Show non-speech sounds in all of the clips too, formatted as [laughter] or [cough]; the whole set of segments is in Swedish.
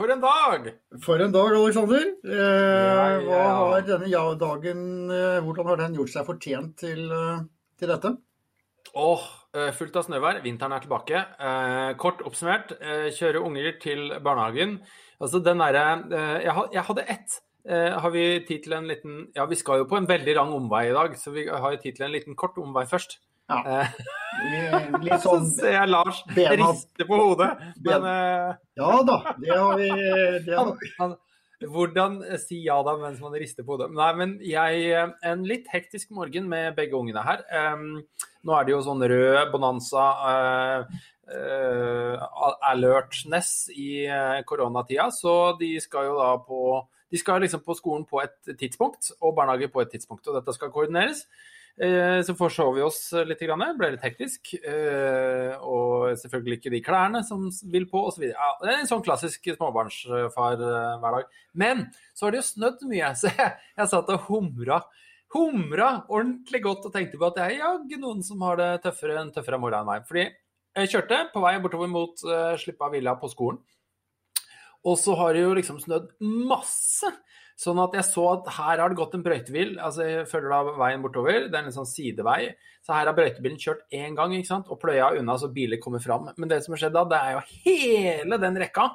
For en dag! For en dag, Aleksander. Eh, ja. Hva har denne ja dagen eh, Hvordan har den gjort seg fortjent til, eh, til dette? Åh, eh, fullt av snøvær. Vinteren er tilbake. Eh, kort oppsummert, eh, kjøre unger til barnehagen. Altså den derre eh, jeg, ha- jeg hadde ett. Eh, har vi tid til en liten Ja, vi skal jo på en veldig lang omvei i dag, så vi har jo tid til en liten kort omvei først. Ja. Eh, Vi- Litt [laughs] så sånn ser jeg Lars bena- riste på hodet. Men Ja da, det har vi det har, han, han, hvordan eh, si ja da mens man rister på hodet? Nei, men jeg eh, En litt hektisk morgen med begge ungene her. Um, nå er det jo sånn rød bonanza, uh, alertness i eh, koronatida, så de skal jo da på de skal liksom på skolen på et tidspunkt, og barnehage på et tidspunkt. Og dette skal koordineres. Eh, Så forsov vi oss eh, litt, grann, ble litt hektisk. eh, Og selvfølgelig ikke de klærne som vil på, osv. Ja, det er en sånn klassisk småbarnsfar-hverdag. Eh, Men så har det jo snødd mye, [laughs] så jeg, jeg satt og humra. Humra ordentlig godt og tenkte på at det er jaggu noen som har det tøffere enn tøffere mora enn meg. Fordi jeg kjørte på vei bortover mot eh, uh, Slippa villa på skolen. Og så har det jo liksom snødd masse. Sånn at jeg så at her har det gått en brøytebil. Altså jeg følger da veien bortover. Det er en sånn sidevei. Så her har brøytebilen kjørt én gang ikke sant? og pløya unna så biler kommer fram. Men det som har skjedd da, det er jo hele den rekka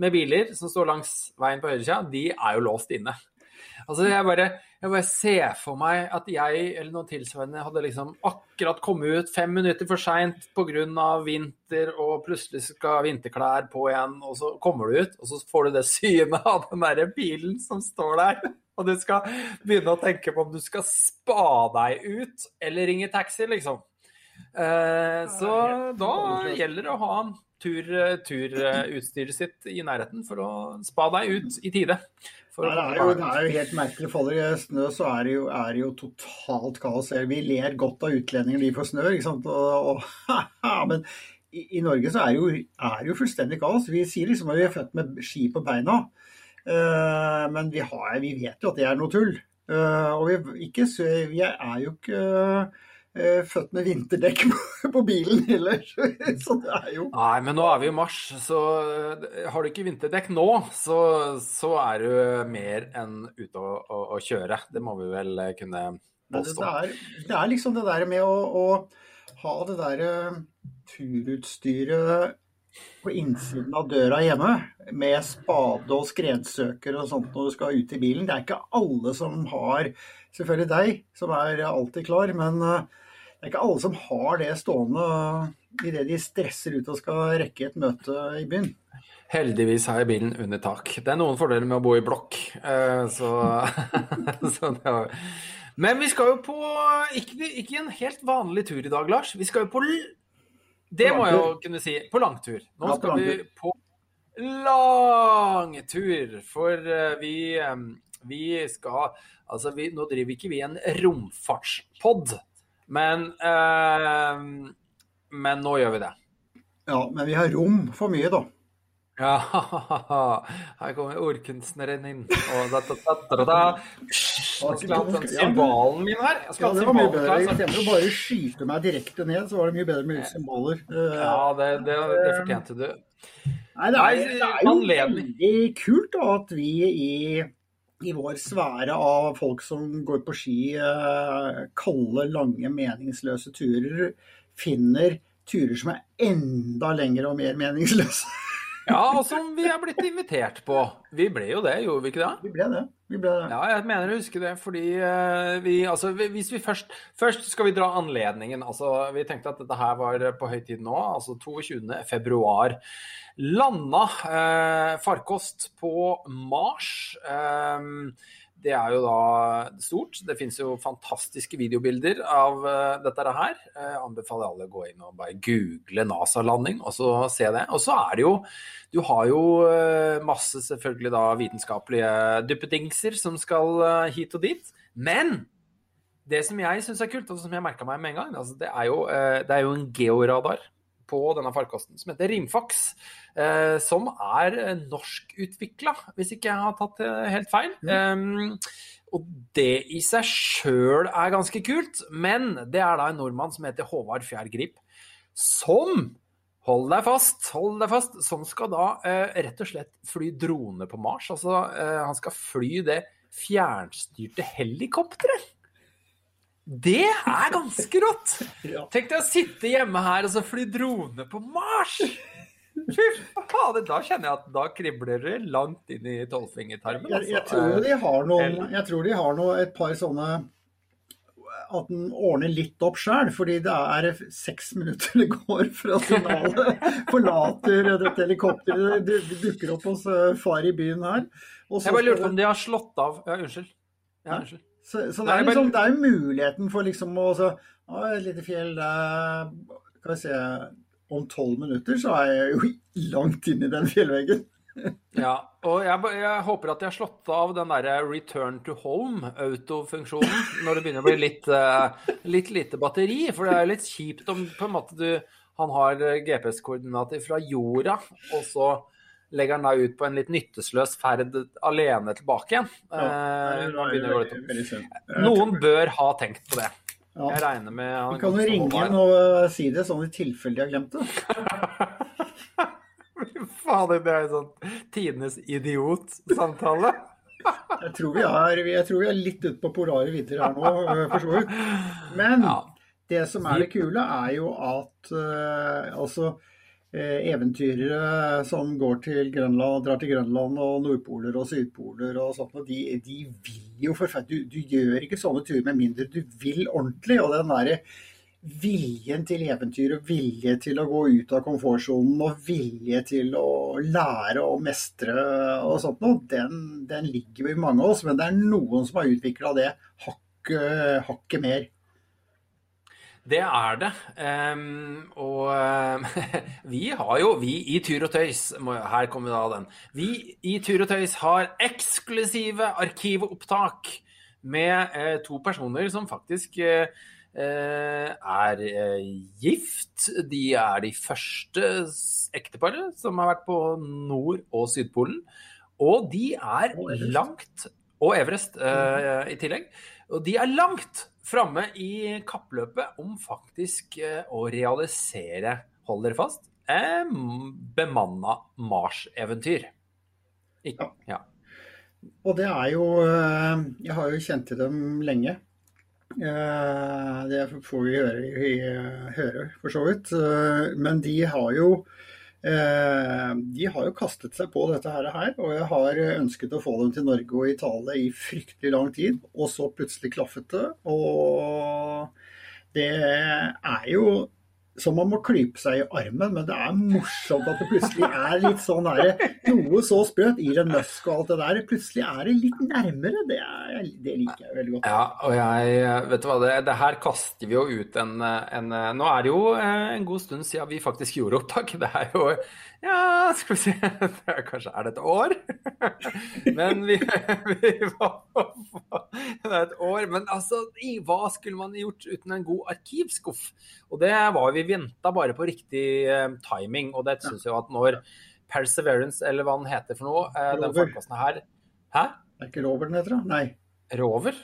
med biler som står langs veien på høyresida, de er jo låst inne. Altså jeg bare, jeg bare ser for meg at jeg eller noen tilsvarende hadde liksom akkurat kommet ut fem minutter for seint pga. vinter, og plutselig skal vinterklær på igjen, og så kommer du ut, og så får du det synet av den derre bilen som står der. Og du skal begynne å tenke på om du skal spa deg ut eller ringe taxi, liksom. Eh, så da gjelder det å ha tur, turutstyret sitt i nærheten for å spa deg ut i tide. For å Nei, det, er jo, det er jo helt merkelig. Faller det snø, så er det jo, er det jo totalt kaos. Vi ler godt av utlendinger, de får snø, ikke sant. Og, og, [laughs] men i, i Norge så er det, jo, er det jo fullstendig kaos. Vi sier liksom at vi er født med ski på beina. Eh, men vi, har, vi vet jo at det er noe tull. Eh, og vi, ikke, vi er jo ikke eh, født med vinterdekk [laughs] på, bilen heller. [laughs] Så det er jo Nei, men nå er vi i mars, så eh, har du ikke vinterdekk nå, så, så er du mer enn ute å, å, å kjøre. Det må vi vel eh, kunne Men det, påstå. det, er, det er liksom det der med å, å ha det der eh, turutstyret på innsiden av døra hjemme, med spade og skredsøker og sånt når du skal ut i bilen. Det er ikke alle som har Selvfølgelig deg, som er alltid klar, men eh, det er ikke alle som har det stående idet de stresser ut og skal rekke et møte i byen. Heldigvis har jeg bilen under tak. Det er noen fordeler med å bo i blokk. eh, Så, [laughs] så var... Men vi skal jo på ikke, ikke en helt vanlig tur i dag, Lars. Vi skal jo på Det På må jeg jo langtur. kunne si. På langtur. Nå Ja, på skal vi på langtur. For eh, vi, eh, vi skal Altså, vi, nå driver ikke vi en romfartspod, men eh, Men nå gjør vi det. Ja, men vi har rom for mye, da. Ja, [laughs] her kommer ordkunstneren inn. Og da, da, da, da, da. Nå skal jeg ha den symbalen min her. Jeg Ja, det var bedre. klar. så- Istedenfor å bare skyte meg direkte ned, så var det mye bedre med symboler. Ja, det, det, det fortjente du. Nei, det Nei, det er jo anledning. veldig kult da, at vi i, i vår sfære av folk som går på ski, eh, kalde, lange, meningsløse turer, finner turer som er enda lengre og mer meningsløse. Ja, og som vi er blitt invitert på. Vi ble jo det, gjorde vi ikke det? Vi ble det. Vi ble det. Ja, jeg mener å huske det, fordi eh, vi Altså, vi- hvis vi først Først skal vi dra anledningen. Altså, vi tenkte at dette her var på høy tid nå, altså 22. februar. Landa eh, farkost på Mars. Eh, det er jo da stort. Det finnes jo fantastiske videobilder av eh, dette her. Eh, jeg anbefaler alle å gå inn og bare google NASA-landing og så se det. Og så er det jo Du har jo eh, masse selvfølgelig da vitenskapelige duppedingser som skal hit og dit. Men Det som jeg syns er kult, og som jeg merka meg med en gang, altså det, er jo, det er jo en georadar på denne farkosten som heter Rimfax. Eh, som er norskutvikla, hvis ikke jeg har tatt det helt feil. Um, og det i seg sjøl er ganske kult, men det er da en nordmann som heter Håvard Fjær Grip, som Hold deg fast, hold deg fast, som skal da eh, rett og slett fly drone på Mars. Altså, eh, han skal fly det fjernstyrte helikopteret. Det er ganske rått! [laughs] Tenk deg å sitte hjemme her og så fly drone på Mars! Fy fader, da kjenner jeg at da kribler det langt inn i tolvfingertarmen. Jeg, jeg, altså. tror de har noen, jeg tror de har noe, et par sånne At den ordner litt opp sjøl, fordi det er seks minutter det går fra signalet [laughs] forlater dette helikopteret. Det dukker opp hos eh, far i byen her. Jeg bare lurte på om de har slått av Ja, unnskyld. Ja, unnskyld. Så, så det, Nei, er bare- liksom, det er muligheten for liksom å så, å, Et lite fjell der Skal vi se Om tolv minutter så er jeg jo langt [laughs] inn i den fjellveggen. [laughs] Ja, og jeg, jeg håper at de har slått av den derre return to home-autofunksjonen når det begynner å bli [laughs] litt, eh, litt lite batteri. For det er litt kjipt om på en måte du Han har eh, GPS-koordinater fra jorda, og så legger han da ut på en litt nytteløs ferd alene tilbake igjen. Eh, synd. Noen bør ha tenkt på det. Ja. Jeg regner med han Vi kan jo ringe inn og eh, si det sånn i tilfelle de har glemt det. Fader, det [laughs] er jo sånn tidenes idiot-samtale. [laughs] Jeg tror vi er, jeg tror vi er litt ute på polare vidder her nå, eh, for så vidt. Men Ja. det som er det kule, er jo at eh, altså eh, eventyrere som går til Grønland, drar til Grønland og Nordpoler og Sydpoler og sånt, og de, de vil jo forferdelig du, du gjør ikke sånne turer med mindre du vil ordentlig. Og den derre viljen til eventyr og vilje til å gå ut av komfortsonen og vilje til å lære og mestre og sånt noe, den, den ligger jo i mange av oss. Men det er noen som har utvikla det hakket, hakket mer. Det er det. Ehm, og eh, [laughs] vi har jo, vi i Tur og Tøys Her kommer da den. Vi i Tur og Tøys har eksklusive arkivopptak med eh, to personer som faktisk eh, eh, er eh, gift. De er de første s- ekteparet som har vært på Nord- og Sydpolen. Og de Everest. langt Og Everest eh, i tillegg. Og de er langt framme i kappløpet om faktisk eh, å realisere, hold dere fast, eh, bemanna Mars-eventyr. Ikke, ja. Og det er jo eh, Jeg har jo kjent til dem lenge. Eh, Det får vi høre, i- høre for så vidt. Eh, Men de har jo eh, Eh, de har jo kastet seg på dette her, och og jeg har eh, ønsket å få dem til Norge og Italia i fryktelig lang tid. Og så plutselig klaffet det. Og det er jo som man må klype seg i armen, men det er morsomt at det plutselig er litt sånn her, noe så sprøtt. Elon Musk og alt det der. Plutselig er det litt nærmere. Det, er, det liker jeg veldig godt. ja, og jeg Vet du hva, det, det her kaster vi jo ut en, en Nå er det jo en god stund siden vi faktisk gjorde opptak. Det er jo Ja, skal vi se det Kanskje er det et år? Men vi, [laughs] vi var, Det er et år. Men altså, i- hva skulle man gjort uten en god arkivskuff? Og det var vi venta bare på riktig eh, timing. Og det syns jeg jo at når Perseverance, eller hva den heter for noe, eh, den farkosten Hæ? Det er ikke Rover den heter? Nei. Rover?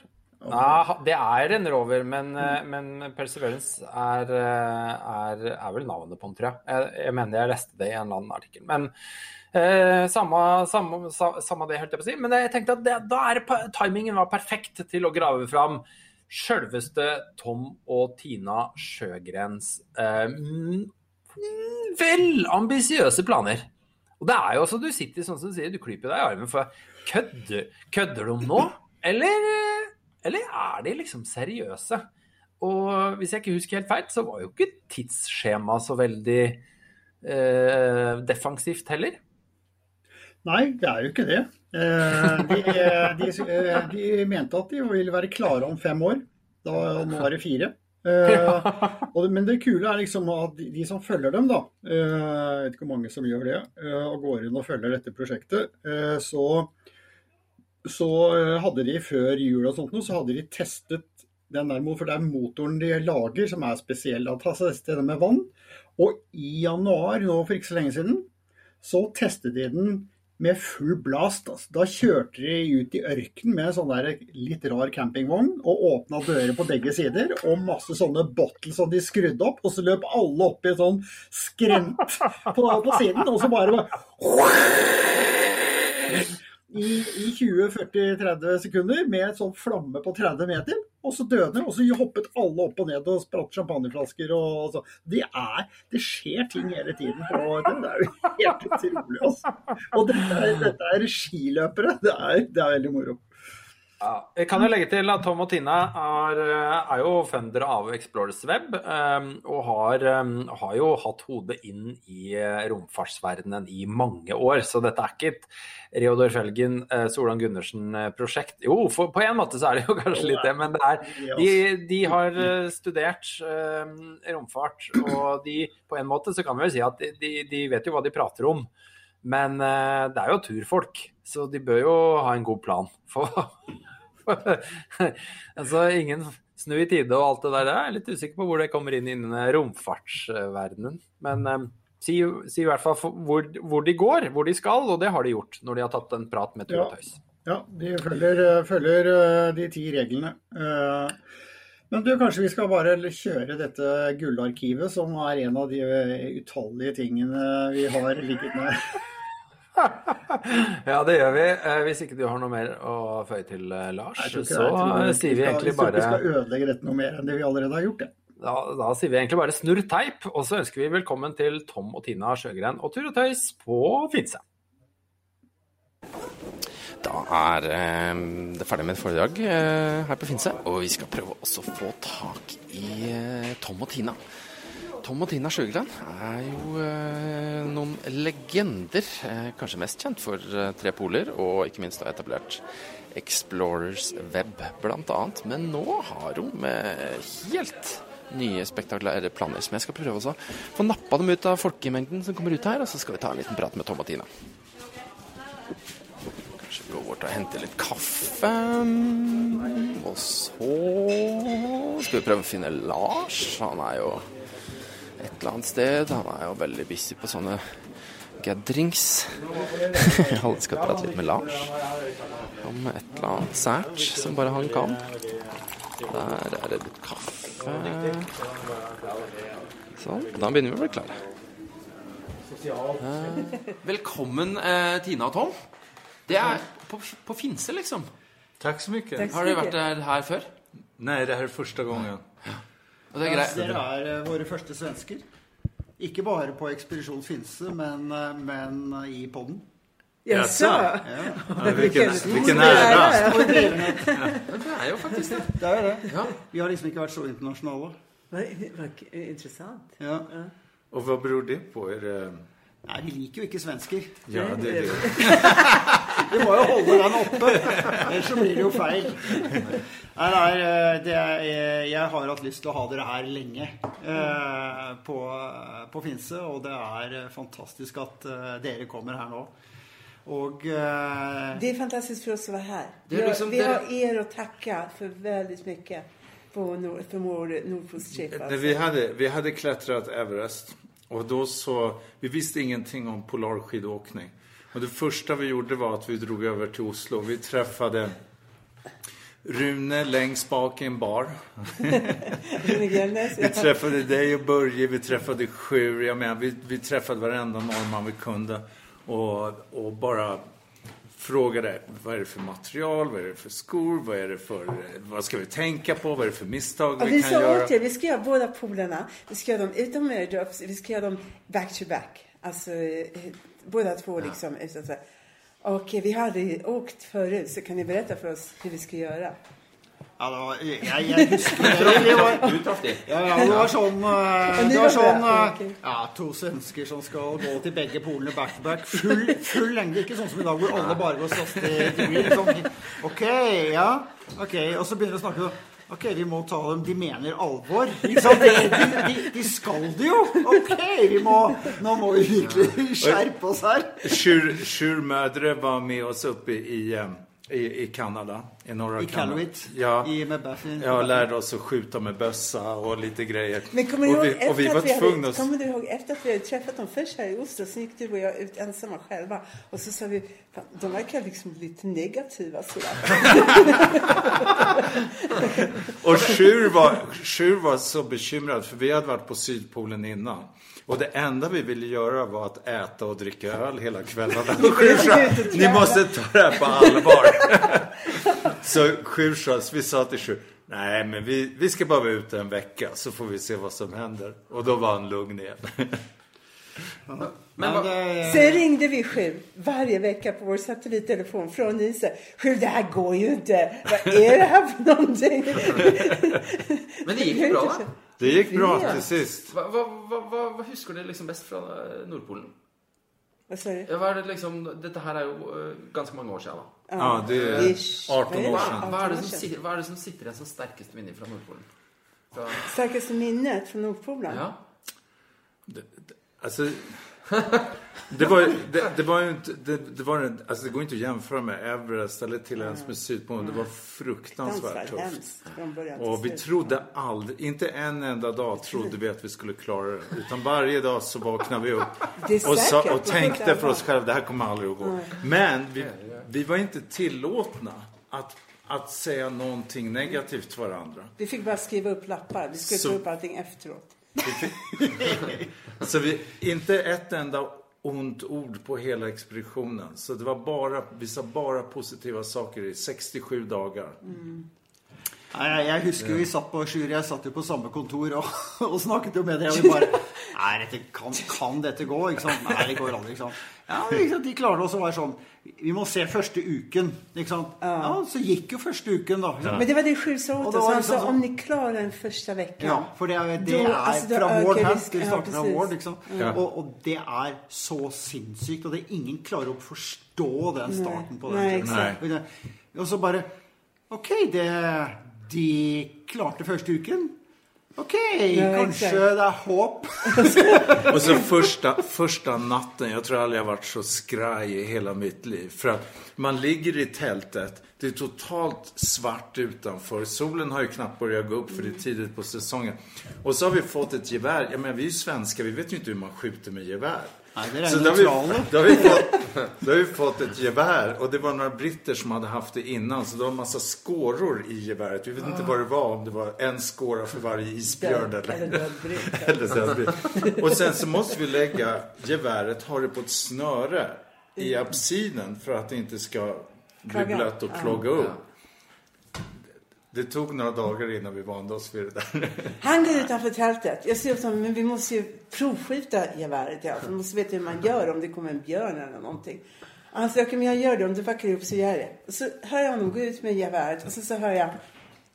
Nei, det er en rover, men, eh, men Perseverance er, eh, er, er vel navnet på den, tror jeg. jeg. Jeg mener jeg leste det i en eller annen artikkel. Men eh, samme, samme, samme det, holdt jeg på å si. Men jeg tenkte at det, da er timingen var perfekt til å grave fram sjølveste Tom og Tina Sjøgrens eh, mm, vel ambisiøse planer. Og det er jo også, du sitter sånn som du sier, du klyper deg i armen for kødder, kødder de nå? Eller, eh, eller er de liksom seriøse? Og hvis jeg ikke husker helt feil, så var jo ikke tidsskjemaet så veldig eh, defensivt heller. Nei, det er jo ikke det. Eh, De, eh, de, eh, de mente at de ville være klare om fem år. Da, nå er det fire. Eh, og, men det kule er liksom at de, de som følger dem, da, eh, jeg vet ikke hvor mange som gjør det, eh, og går inn og følger dette prosjektet, eh, så, så eh, hadde de før jul og sånt noe, så hadde de testet Den der, for det er motoren de lager som er spesiell. Da tas det med vann. Og i januar nå for ikke så lenge siden, så testet de den med full blast. Altså. Da kjørte de ut i ørkenen med en sånn der litt rar campingvogn og åpna dører på begge sider og masse sånne bottles som de skrudde opp, og så løp alle opp i en sånn skrent på, på siden, og så bare i, i 20-40-30 sekunder med en sånn flamme på 30 meter, og så døde Og så hoppet alle opp og ned og spratt champagneflasker og så. Det er Det skjer ting hele tiden på det. Det er jo helt utrolig, altså. Og dette er, dette er skiløpere. Det er, det er veldig moro. Ja, jeg kan jo legge til at Tom og Tina er, eh, er jo fundere av Explorers Web, um, og har, har, jo hatt hodet inn i romfartsverdenen i mange år. Så dette er ikke et Reodor Felgen, Solan Gundersen-prosjekt. Jo, for, på en måte så er det jo [laughs] kanskje litt det, men det er, de, de har studert romfart, og de, på en måte så kan vi jo si at de, de vet jo hva de prater om. Men det er jo turfolk, så de bør jo ha en god plan for [laughs] altså, ingen snu i tide og alt det der. Jeg er litt usikker på hvor det kommer inn i romfartsverdenen. Men um, si, si, i hvert fall hvor, hvor, de går, hvor de skal, og det har de gjort når de har tatt en prat med Tur og Tøys. Ja, de følger, følger, eh, de ti reglene. Eh, men du, kanskje vi skal bare kjøre dette gullarkivet, som er en av de utallige tingene vi har ligget med. [laughs] [laughs] ja, det gjør vi. Eh, hvis ikke du har noe mer å føye til, eh, Lars, så sier vi egentlig bare vi skal ødelegge dette noe mer enn det vi allerede har gjort, ja. Da, da, sier vi egentlig bare snurr teip, og så ønsker vi velkommen til Tom og Tina Sjøgren og Tur og Tøys på Finse. Da er eh, det ferdig med et foredrag eh, her på Finse, og vi skal prøve også å få tak i eh, Tom og Tina. Tom og Tina Sjøgren er jo eh, noen legender. Eh, kanskje mest kjent for eh, Tre poler, og ikke minst har etablert Explorers Web bl.a. Men nå har hun med helt nye spektakulære planer som jeg skal prøve å få nappa dem ut av folkemengden som kommer ut her, og så skal vi ta en liten prat med Tom og Tina. Kanskje gå bort og hente litt kaffe. Og så skal vi prøve å finne Lars. Han er jo et eller annet sted. Han er jo veldig busy på sånne gatherings. Alle [laughs] skal prate litt med Lars om et eller annet sært som bare han kan. Der er det litt kaffe. Sånn. Da begynner vi å bli klare. Eh, velkommen, eh, Tina og Tom. Det er på, på Finse, liksom. Takk så mye. Har dere vært her før? Nei, det her er første gangen. Og det er greit. Dere er våre første svensker. Ikke bare på Ekspedisjon Finse, men, men i podden. Jaså? Ja. Ja, hvilken, hvilken ære! Det er jo faktisk det. Det er jo det. Ja. Vi har liksom ikke vært så internasjonale. Interessant. Ja. Og hva beror det på? Er det Nei, vi liker jo ikke svensker. Ja, det det. [laughs] vi må jo holde den oppe, ellers så blir det jo feil. Nei, nei det er, jeg har hatt lyst til å ha dere her lenge eh, på, på, Finse. Og det er fantastisk at eh, dere kommer her nå. Og eh, Det er fantastisk for oss å være her. Vi har, liksom, vi har er å takke for veldig mye på nord, for vår. Vi, hadde, vi hadde klatret Everest. Och då så, vi visste ingenting om polarskidåkning. Och det första vi gjorde var att vi drog över till Oslo. Vi träffade Rune längst bak i en bar. [laughs] vi träffade dig och Börje, vi träffade Sjur. Jag menar, vi, vi träffade varenda norrman vi kunde. Och, och bara frågade vad är det för material, vad är det för skor, vad är det för, vad ska vi tänka på, vad är det för misstag ja, vi, kan göra? Åt, vi ska göra båda polerna, vi ska göra dem utom airdrops, vi ska göra dem back to back. Alltså båda två liksom. Ja. Och vi hade åkt förut, så kan ni berätta för oss hur vi ska göra? Ja, det var, jeg, jeg husker det. Det var, ja, ja, det var eh, det var sånn eh, ja, To svensker som skal gå til begge polene back to back. Full, full lengde, ikke sånn som i dag hvor alle bare går slåss til sånn. OK, ja. ok, Og så de å snakke Ok, vi må ta dem. De mener alvor. De, de, de, skal det jo! Ok, vi må, nå må vi virkelig skjerpe oss her. Sjur Mødre var med oss oppe i, i, i Kanada, i norra I Kanada. Iqaluit, Ja, i med Buffy. ja, lärde oss att skjuta med bössa och lite grejer. Men kommer du och, ihåg vi, och vi efter var att vi tvungna hade, att... kommer du ihåg efter att vi hade träffat dem först här i Oslo så gick du och jag ut ensamma själva och så sa vi "Fan, de verkar liksom lite negativa sådär. [laughs] Och Sjur var, Sjur var så bekymrad för vi hade varit på Sydpolen innan. Och det enda vi ville göra var att äta och dricka öl hela sa, [laughs] [laughs] ni måste ta det här på allvar. [laughs] så Sjur sa, så vi sa till Sjur, nej men vi, vi ska bara vara ute en vecka så får vi se vad som händer. Och då var han lugn igen. Men det, Sen ringde vi sju varje vecka på vår satellittelefon från Israel. Sju, det här går ju inte. Vad är det här för någonting? Men det gick ju bra. Det gick bra Ja. till sist. Hva, hva, hva, hva, hva husker du liksom best fra eh, Nordpolen? Vad sa du? Ja, er det liksom, dette her er jo eh, ganske mange år siden. Da. Ja, det är Ish. 18 år sedan. hva, er det 18 år som, sedan. er det som sitter igjen som sterkeste minne fra Nordpolen? Fra, Starkaste minnet från Nordpolen? ja? Alltså, [laughs] det var, det, det var ju inte, det, det var, alltså det går inte att jämföra med Everest eller till ens med Sydpolen. Det var fruktansvärt tufft. Och vi trodde aldrig, inte en enda dag trodde vi att vi skulle klara det. Utan varje dag så vaknade vi upp och, sa, och tänkte för oss själva, det här kommer aldrig att gå. Men vi, vi var inte tillåtna att, att säga någonting negativt till varandra. Vi fick bara skriva upp lappar. Vi skulle Så- ta upp allting efteråt. [laughs] Så vi, inte ett enda ont ord på hela expeditionen. Så det var bara, vi sa bara positiva saker i 67 dagar. Nei, jeg, jeg husker vi satt på Sjur, jeg satt jo på samme kontor og snakket jo med dere. Og vi Nei, dette, kan, kan dette gå? Sant? Nei, det går aldri. Ikke sant? Ja, sant? De klarte også å være sånn Vi må se første uken. Ikke sant? Ja, så gikk jo første uken. Ikke sant? Men det var det Sju sa Och åt då oss. Han liksom sa så- om ni klarar den första veckan. Ja, for det, er- det Då- er alltså, då ökar vår Ja, starter fra precis. vår, liksom. Og det er så sinnssykt. Og det er ingen klarer å forstå den starten på den turen. exakt. Og så bare OK, det, de klarte første uken. OK, Ja, kanskje exakt. det er håp. Och så första, första natten, jag tror aldrig jag varit så skraj i hela mitt liv. För att man ligger i tältet, det är totalt svart utanför. Solen har ju knappt börjat gå upp för det är tidigt på säsongen. Och så har vi fått ett gevär. Jag menar, vi är ju svenskar, vi vet ju inte hur man skjuter med gevär. Nej, det Så då har, vi, då, har vi fått, då har vi fått ett gevär och det var några britter som hade haft det innan så det var en massa skåror i geväret. Vi vet inte vad det var, om det var en skåra för varje isbjörn eller... eller. [laughs] Eller. Och sen så måste vi lägga geväret, ha det på ett snöre i absinen för att det inte ska bli blött och klogga upp. Det tog några dagar innan vi vande oss vid det där. Han går utanför tältet. Jag åt honom, men vi måste ju provskjuta geväret i alla fall. Vi måste veta hur man gör om det kommer en björn eller någonting. Han säger, okej men jag gör det. Om det vacklar upp så gör jag det. Så hör jag honom gå ut med geväret och så, så hör jag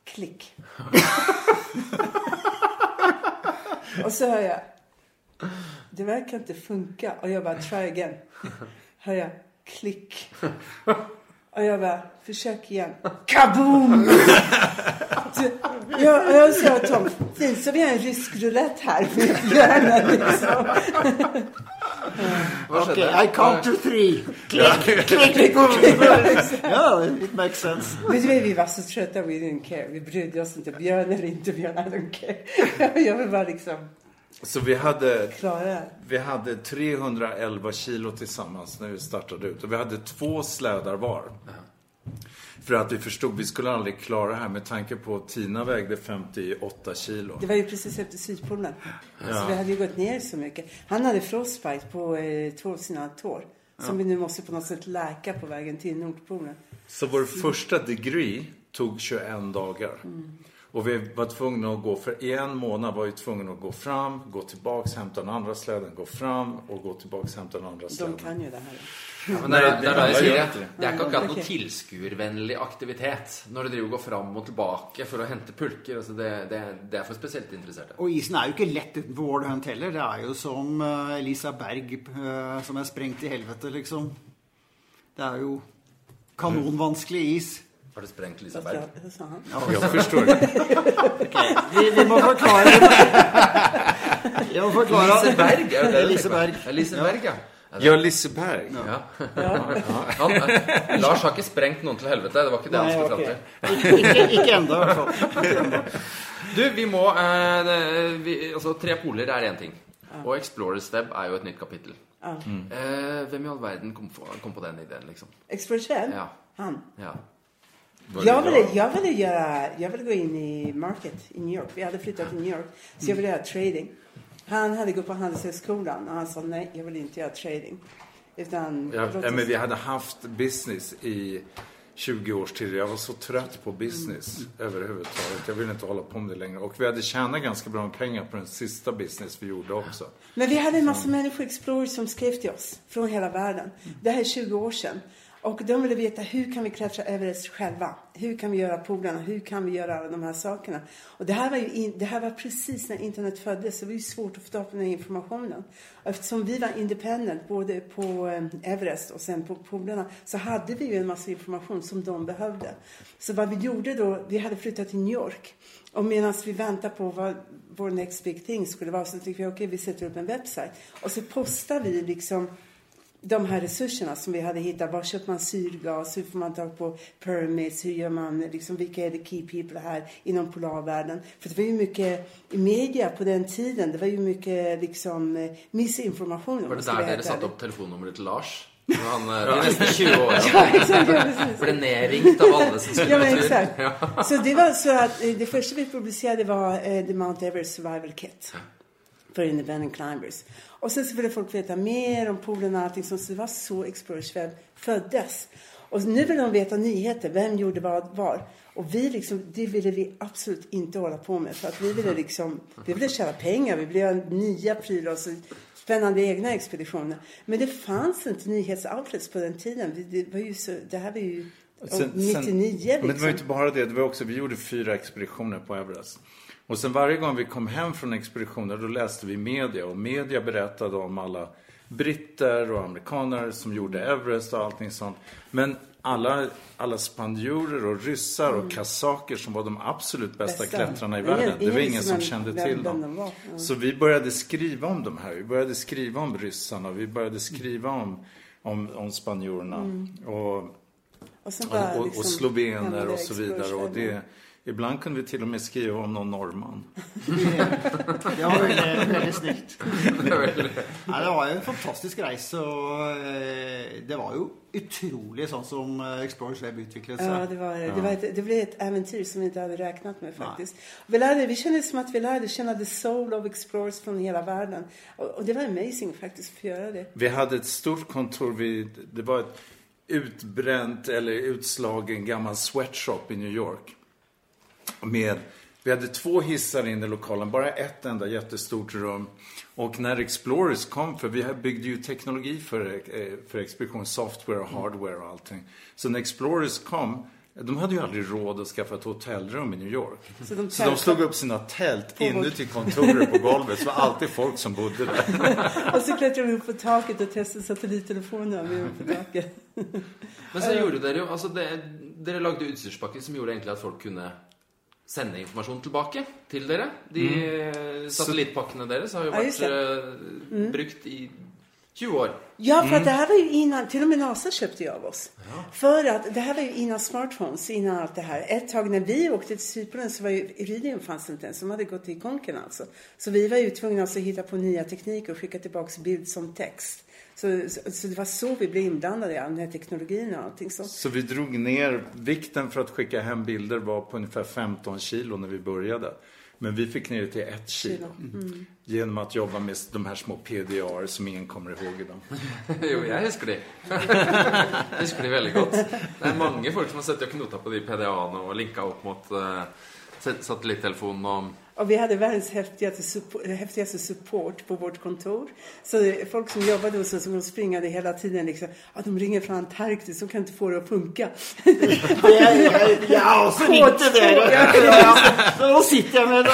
klick. [laughs] och så hör jag, det verkar inte funka. Och jag bara, try again. Hör jag klick. Och jag bara, försök igen. Kaboom! Så, jag, jag sa till Tom, så vi har en rysk roulette här björnen liksom. [laughs] Hva OK, skjedde? I count to three. Klick, klick, klick. [laughs] Ja, it makes sense. Men du vet, vi var så trötta, we didn't care. Vi brydde oss inte, björn eller inte björn, I don't care. [laughs] Jag vill bara liksom Så vi hade, vi hade 311 kilo tillsammans när vi startade ut. Och vi hade två slädar var. För att vi förstod vi skulle aldrig klara det här med tanke på att Tina vägde 58 kilo. Det var ju precis efter Sydpolen. Så vi hade ju gått ner så mycket. Han hade frostbite på eh, två av sina tår. Som vi nu måste på något sätt läka på vägen till Nordpolen. Så vår första degree tog 21 dagar. Och vi var tvungna att gå, för i en månad var vi tvungna att gå fram, gå tillbaks, hämta den andra släden, gå fram och gå tillbaks, hämta den andra De släden. kan ju det här. Ja, men det det Nei, sier ja. det. Det er ikke akkurat Ok. noe tilskuervennlig aktivitet når du driver går fram og tilbake for å hente pulker. Altså det, det, det er for spesielt interesserte. Og isen er jo ikke lett utenfor Ward Hunt heller. Det er jo som eh, Elisa Berg eh, som er sprengt i helvete, liksom. Det er jo kanonvanskelig is. Har du vad sa han? Jag förstår [laughs] det. Vi, vi må forklare Vi må forklare Liseberg? Er på? Liseberg. Ja, Liseberg, ja. Ja, Liseberg. Ja. Han, eh, Lars har ikke sprengt noen til helvete. Det var ikke det han skulle fram til. Ikke, ikke ennå, i hvert fall. Ikke ennå. Du, vi må eh, det- vi, Altså, tre poler er én ting. Og Explorers Web er jo et nytt kapittel. Eh, hvem i all verden kom, på- kom på den ideen, liksom? Expert själv? Ja. Han. Ja. Jag ville, jag, ville göra, jag ville gå in i market i New York. Vi hade flyttat till New York. Så jag ville göra trading. Han hade gått på Handelshögskolan och han sa nej, jag vill inte göra trading. Utan, Ja, ja, men vi hade haft business i 20 års tid. Jag var så trött på business överhuvudtaget. Jag ville inte hålla på med det längre. Och vi hade tjänat ganska bra med pengar på den sista business vi gjorde också. Men vi hade en massa människor, explorers, som skrev till oss från hela världen. Det här är 20 år sedan. Och de ville veta hur kan vi klättra Everest själva? Hur kan vi göra polarna? Hur kan vi göra alla de här sakerna? Och det här var ju in, det här var precis när internet föddes. Så det var ju svårt att få tag på den här informationen. Eftersom vi var independent både på eh, Everest och sen på polarna så hade vi ju en massa information som de behövde. Så vad vi gjorde då, vi hade flyttat till New York. Och medan vi väntade på vad vår next big thing skulle vara så tyckte vi okej, vi sätter upp en webbsajt. Och så postar vi liksom de här resurserna som vi hade hittat. Var köper man syrgas? Hur får man tag på permits? Hur gör man, liksom, vilka är the key people här inom polarvärlden? För det var ju mycket i media på den tiden. Det var ju mycket liksom eh, missinformation. Var det dere helt satte ärlig. opp telefonnummeret til Lars? [laughs] Han, eh, de neste 20 [laughs] årene Ja, exakt, ja, precis. ble nedringt av alle som skulle Ja, men exakt. Ja. Så det var så att eh, det första vi publicerade var The Mount Everest Survival Kit. För independent climbers. Och sen så ville folk veta mer om polerna och allting. Så det var så Explorers Web föddes. Och nu vill de veta nyheter. Vem gjorde vad var. Och vi liksom, det ville vi absolut inte hålla på med. För att vi ville liksom, vi ville tjäna pengar. Vi ville göra nya prylar och så spännande egna expeditioner. Men det fanns inte nyhetsoutlets på den tiden. Det, var ju så, det här var ju Sen- 99 sen- liksom. Men det var ju inte bara det. det var också, vi gjorde fyra expeditioner på Everest. Och sen varje gång vi kom hem från expeditioner då läste vi media. Och media berättade om alla britter och amerikaner som gjorde Everest och allting sånt. Men alla, alla spanjorer och ryssar och kazaker som var de absolut bästa, Bästa. klättrarna i världen. Det var ingen som kände till dem. Så vi började skriva om de här. Vi började skriva om ryssarna. Vi började skriva om, om, om spanjorerna. Och Och, bara och, och, liksom och slovener och så vidare. Och det, ibland kunde vi till och med skriva om någon norrman. [laughs] Det var veldig snilt. Nei, det var en fantastisk reise, og eh, det var jo utrolig sånn som eh, Explorers Web utviklet Ja, seg. det, var, det, var ett, det blev ett äventyr som vi inte hade räknat med faktiskt. Vi, lärde, vi kände som att vi lärde känna the soul of explorers från hela världen. Och, och det var amazing faktiskt att få göra det. Vi hade ett stort kontor vid, det var ett utbränt eller utslagen gammal sweatshop i New York. Med, vi hade två hissar in i lokalen, bara ett enda jättestort rum. Och när Explorers kom, för vi byggde ju teknologi för, eh, för expedition, software och hardware och allting. Så när Explorers kom, de hade ju aldrig råd att skaffa ett hotellrum i New York. Så de Så de slog upp sina tält inuti kontoret på golvet. Så det var alltid folk som bodde där. [laughs] Och så klättrade vi upp på taket och testade satellittelefonerna vi var på taket. Men så [laughs] gjorde dere jo altså det, Dere lagde utstyrspakker som gjorde egentlig at folk kunne sende informasjon tilbake til dere. De eh, satellittpakkene deres har jo Ja, vært det. eh, brukt i 20 år. Ja, för att det här var ju innan, till och med NASA köpte ju av oss. För att det här var ju innan smartphones, innan allt det här. Ett tag när vi åkte till Sydpolen så var ju Iridium fanns inte ens, de hade gått i konken alltså. Så vi var ju tvungna att hitta på nya tekniker och skicka tillbaks bild som text. Så, så, så det var så vi blev inblandade i all den här teknologin och allting så. Så vi drog ner, vikten för att skicka hem bilder var på ungefär 15 kilo när vi började. Men vi fick ner det till ett kilo. Genom att jobba med de här små PDR som ingen kommer ihåg idag. [laughs] jo, jeg husker de. jeg husker de veldig godt. Det [laughs] er mange folk som har sittet og knota på de PDA-ene og linka opp mot uh, satellittelefonen og Och vi hade världens häftigaste support, häftigaste support på vårt kontor. Så det, folk som jobbade hos oss, de springade hela tiden liksom, att de ringer från Antarktis, de kan inte få det att funka. Til [laughs] dere. Ja, så nå sitter jeg med det.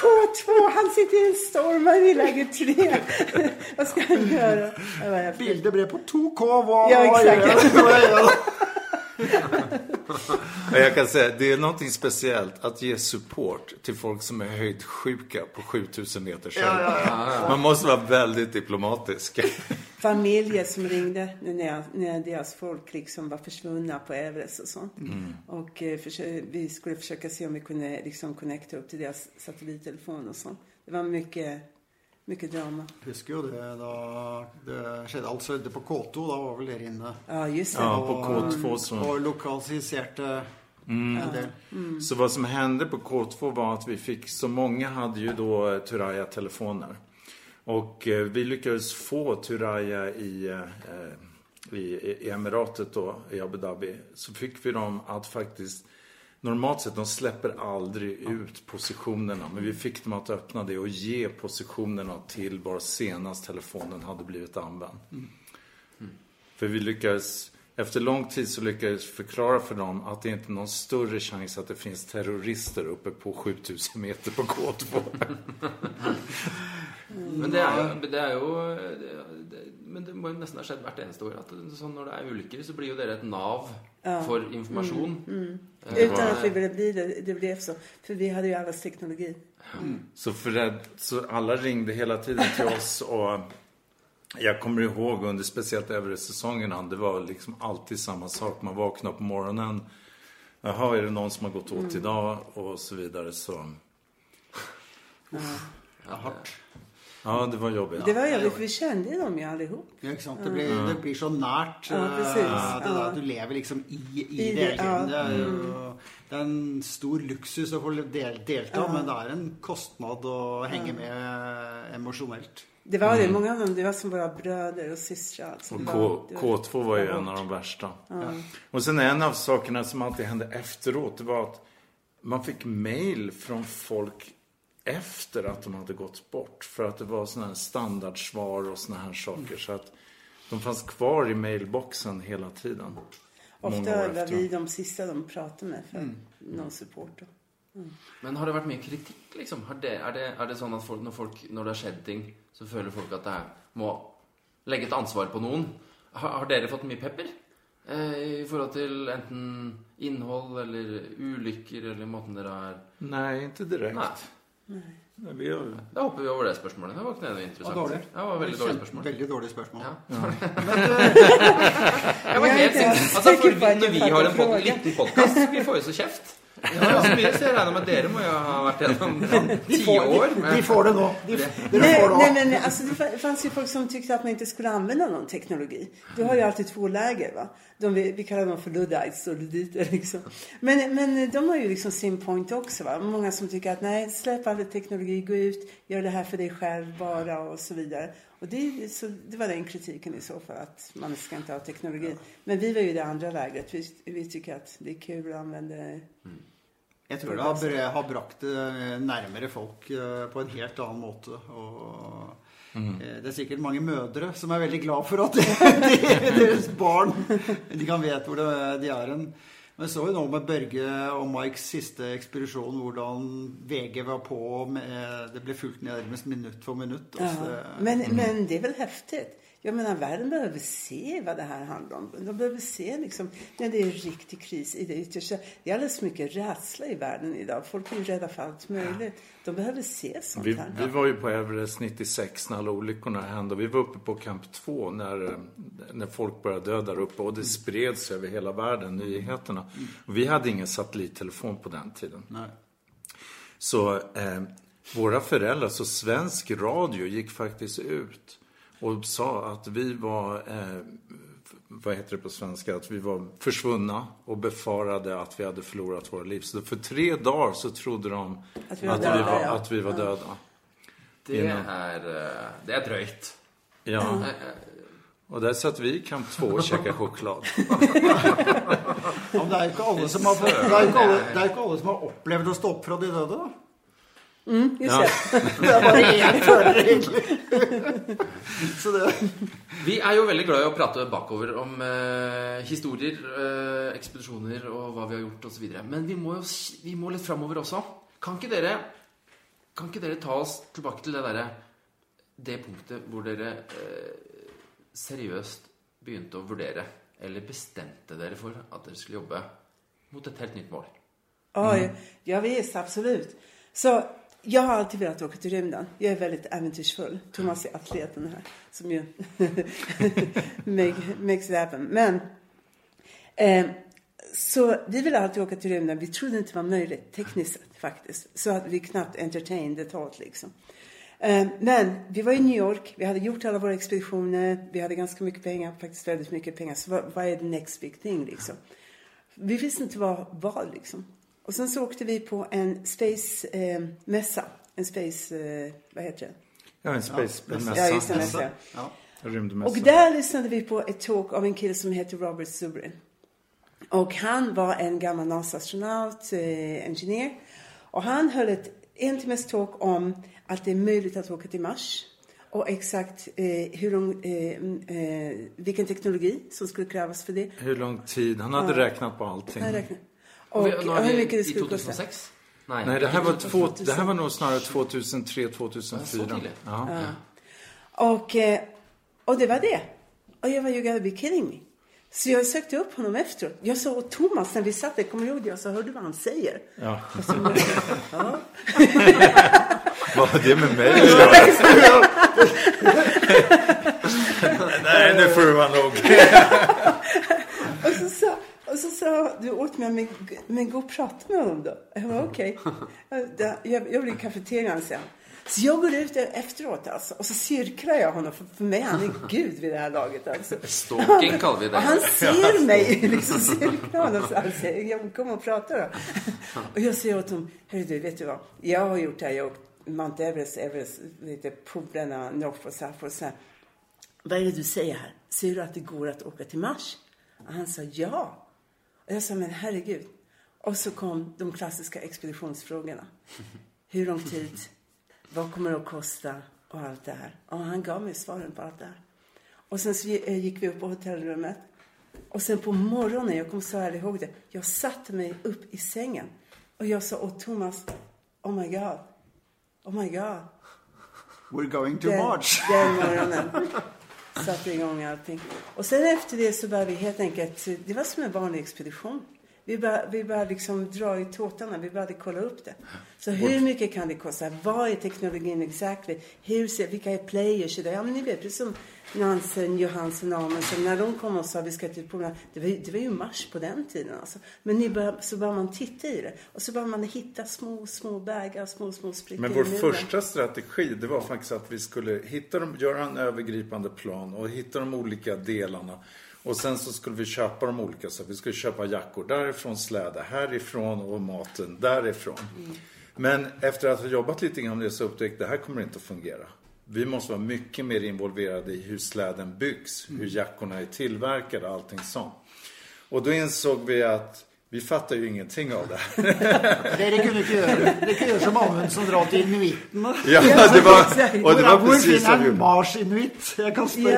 K2, han sitter i en stormar i läge 3. Vad ska han göra? Det var häftigt. Bildet ble på 2K. Hva Ja, exakt. Jag kan säga, det är någonting speciellt att ge support till folk som är höjdsjuka på 7000 meters höjd. Man måste vara väldigt diplomatisk. familjer som ringde när, när deras folk liksom var försvunna på Everest och sånt. Och eh, försö- vi skulle försöka se om vi kunde liksom connecta upp till deras satellittelefon och sånt. Det var mycket, mycket drama. Husker jo det da det skjedde. Alt skjedde på K2. Da var vel dere inne. Ja, just det. Ja, på K2 så... Og lokaliserte en del. Så vad som hände på K2 var att vi fick, så många hade ju då Turaya-telefoner. Och eh, vi lyckades få Turaya i, eh, i, i Emiratet då, i Abu Dhabi. Så fick vi dem att faktiskt, normalt sett, de släpper aldrig ut positionerna. Men vi fick dem att öppna det och ge positionerna till var senast telefonen hade blivit använd. För vi lyckades, efter lång tid så lyckades förklara för dem att det inte är någon större chans att det finns terrorister uppe på 7000 meter på K2. [laughs] Men det er jo, det er jo det, det, Men det må jo nesten ha skjedd hvert eneste år. At det- sånn når det er ulykker, så blir jo dere et nav for informasjon. Eh, Utan att vi ville bli det, det blev så. För vi hade ju allas teknologi. Så, för det, så alla ringde hela tiden till oss och jag kommer ihåg under speciellt Everest-säsongerna, det var liksom alltid samma sak. Man vaknade på morgonen, jaha, är det någon som har gått åt idag? Och så vidare. Så Ja, hardt. Ja, det var jobbigt. Det var jobbigt, för vi kände dem ju allihop. Ja, sant? Det blir, det blir så nært. Ja, eh, det Ja. du lever liksom i, i, I det tiden. Det ja. er, jo, det er en stor luksus å få del, delta, men det er en kostnad å henge med emosjonelt. Det var det, många av dem, det var som våra bröder och systrar. Alltså. Och K, var- det var- K2 var ju en av de värsta. Och sen en av sakerna som alltid hände efteråt, det var att man fick mail från folk efter att de hade gått bort. För att det var sådana här standardsvar och sådana här saker. Så att de fanns kvar i mailboxen hela tiden. Ofta var vi de sista de pratade med för någon support. Då. Men har det vært mye kritikk, liksom? Har det, er, det, er det sånn at folk, når, folk, når det har skjedd ting, så føler folk at det her må legge et ansvar på noen? Har, har dere fått mye pepper? Eh, I forhold til enten innhold eller ulykker eller måten dere er Nej, inte direkt. Nei. Nej, Vi har, Da hopper vi over det spørsmålet. Det var ikke noe interessant. Var dårlig. Ja, det var veldig dårlig spørsmål. Veldig dårlig spørsmål. Ja. [laughs] Jag Jeg var är helt inte sikker. Altså, for når vi har en pod liten podkast, vi får jo så kjeft. Vi har jo så mye, så jeg regner med at dere må jo ha vært gjennom De ti får, år. de, med- de får det nå. De, dere Nej, det nej, men alltså, det fa- fanns ju folk som tyckte att man inte skulle använda någon teknologi. Du har ju alltid två läger. Va? De, vi, kallar dem för luddites och ludditer. Liksom. Men, men de har ju liksom sin point också. Va? Många som tycker att nej, släpp all teknologi, gå ut, gör det här för dig själv bara och så vidare. Och det, så, det var den kritiken i så fall, att man ska inte ha teknologi. Men vi var ju det andra lägret. Vi, vi tycker att det är kul att använda Jeg tror det har, har brakt det nærmere folk eh, på en helt annen måte. Og eh, det er sikkert mange mødre som er veldig glad for at de, [laughs] deres barn de kan vite hvor det, de er hen. Men så jo nå med Børge og Mikes siste ekspedisjon hvordan VG var på. Med, det ble fulgt nærmest minutt for minutt. Altså, Ja. det- Men, men det är väl häftigt? Jag menar, världen behöver se vad det här handlar om. De behöver se liksom, när det är riktig kris i det yttersta. Det är alldeles mycket rädsla i världen idag. Folk är ju rädda för allt möjligt. De behöver se sånt Vi, här. vi var ju på Everest 96 när alla olyckorna hände. Vi var uppe på Camp 2 när, när folk började dö där uppe och det spreds över hela världen, nyheterna. Och vi hade ingen satellittelefon på den tiden. Nei. Så eh, våra föräldrar, så svensk radio gick faktiskt ut och sa att vi var, eh, vad heter det på svenska, att vi var försvunna och befarade att vi hade förlorat våra liv. Så för tre dagar så trodde de Att vi var att döda, vi var, ja. att vi var döda. Det Innan. er, eh, det er drøyt. Ja. Eh, Och där satt vi i Camp 2 och käkade choklad. [laughs] Men det er jo ikke alle som har, det er jo ikke alle, det er jo ikke alle som har opplevd å stå opp fra de døde. da. Just Ja. det. [laughs] Vi er jo veldig glad i å prate bakover om eh, historier, eh, ekspedisjoner og hva vi har gjort osv. Men vi må jo vi må litt framover også. Kan ikke dere Kan ikke dere ta oss tilbake til det derre Det punktet hvor dere eh, seriøst begynte å vurdere, eller bestemte dere for at dere skulle jobbe mot et helt nytt mål? Oj, ja visst, absolut. Så jag har alltid velat åka till rymden. Jag är väldigt äventyrsfull. Thomas är atleten här som ju [laughs] make, makes it happen. Men eh, så vi ville alltid åka till rymden. Vi trodde inte det var möjligt tekniskt sett faktiskt. Så att vi knappt entertained the thought liksom. Eh, men vi var i New York. Vi hade gjort alla våra expeditioner. Vi hade ganska mycket pengar, faktiskt väldigt mycket pengar. Så vad, vad är the next big thing liksom? Vi visste inte vad vad liksom. Och sen så åkte vi på en space-mässa. en space, eh, vad heter det? Ja, en space-mässa. Ja, just mässa. Ja. Rymdmässa. Och där lyssnade vi på ett talk av en kille som heter Robert Zubrin. Och han var en gammal NASA-astronaut, eh, ingenjör. Och han höll ett en timmes talk om att det är möjligt att åka till Mars. Och exakt eh, hur lång, eh, eh, vilken teknologi som skulle krävas för det. Hur lång tid? Han hade räknat på allting. Han räknar. Och, Vi- och hur mycket det I skulle kosta. 2006? Nej, Nej, det här, var två, 2000. det här var nog snarare 2003, 2004. Så tidigt. Ja. Och, eh, och det var det. Och jag var you gotta be kidding me. Så jag sökte upp honom efteråt. Jag sa åt Thomas när vi satt där, kommer du ihåg det? Jag sa, hör du vad han säger? Ja. Så, [laughs] ja. [laughs] Vad har det med mig? [laughs] Nej, nu får det vara nog. Och så sa, och du åt mig, men, men gå och prata med honom då. Jag var okej. [laughs] Jag, jag, jag vill i kafeterian sen. Så jag går ut efteråt alltså, och så cirklar jag honom. För, för mig han är [laughs] gud vid det här laget. Alltså. Stalking kallar vi det. Och han ser [laughs] mig liksom cirkla honom. Så säger, jag kom och prata då. Och jag säger åt honom, hörru du, vet du vad? Jag har gjort det här. Jag har åkt Mount Everest, Everest, lite polerna, North South och så här. Vad är det du säger här? Ser du att det går att åka till Mars? Och han sa ja. Och jag sa, men herregud. Och så kom de klassiska expeditionsfrågorna. Hur lång tid? Vad kommer det att kosta? Och allt det här. Och han gav mig svaren på allt det här. Och sen så eh, gick vi upp på hotellrummet. Och sen på morgonen, jag kommer så väl ihåg det. Jag satte mig upp i sängen. Och jag sa åt Thomas, oh my god. Oh my god. We're going to Den, March. den morgonen satte igång allting. Och sen efter det så började vi helt enkelt, det var som en vanlig expedition. Vi började, vi började liksom dra i tåtarna, vi började kolla upp det. Så hur mycket kan det kosta? Vad är teknologin exakt? Hur ser, vilka är players? i det? Ja men ni vet, precis som Nansen, Johansson, Amundsen, när de kom och sa vi ska till polarna. Det var, ju- det var ju mars på den tiden alltså. Men ni bör, så började man titta i det. Och så började man hitta små, små bägar, små, små sprickor Men vår första strategi, det var faktiskt att vi skulle hitta dem, göra en övergripande plan och hitta de olika delarna. Och sen så skulle vi köpa de olika, så vi skulle köpa jackor därifrån, släde härifrån och maten därifrån. Men efter att ha jobbat lite grann med det så upptäckte jag det här kommer inte att fungera. Vi måste vara mycket mer involverade i hur släden byggs, hur jackorna är tillverkade och allting sånt. Och då insåg vi att vi fattar ju ingenting av det här. [laughs] Dere kunne ikke gjøre Dere kunne gjøre som Amundsen dra til inuittene. Ja, det var, [laughs] och det var precis vad vi. Mars-inuitt?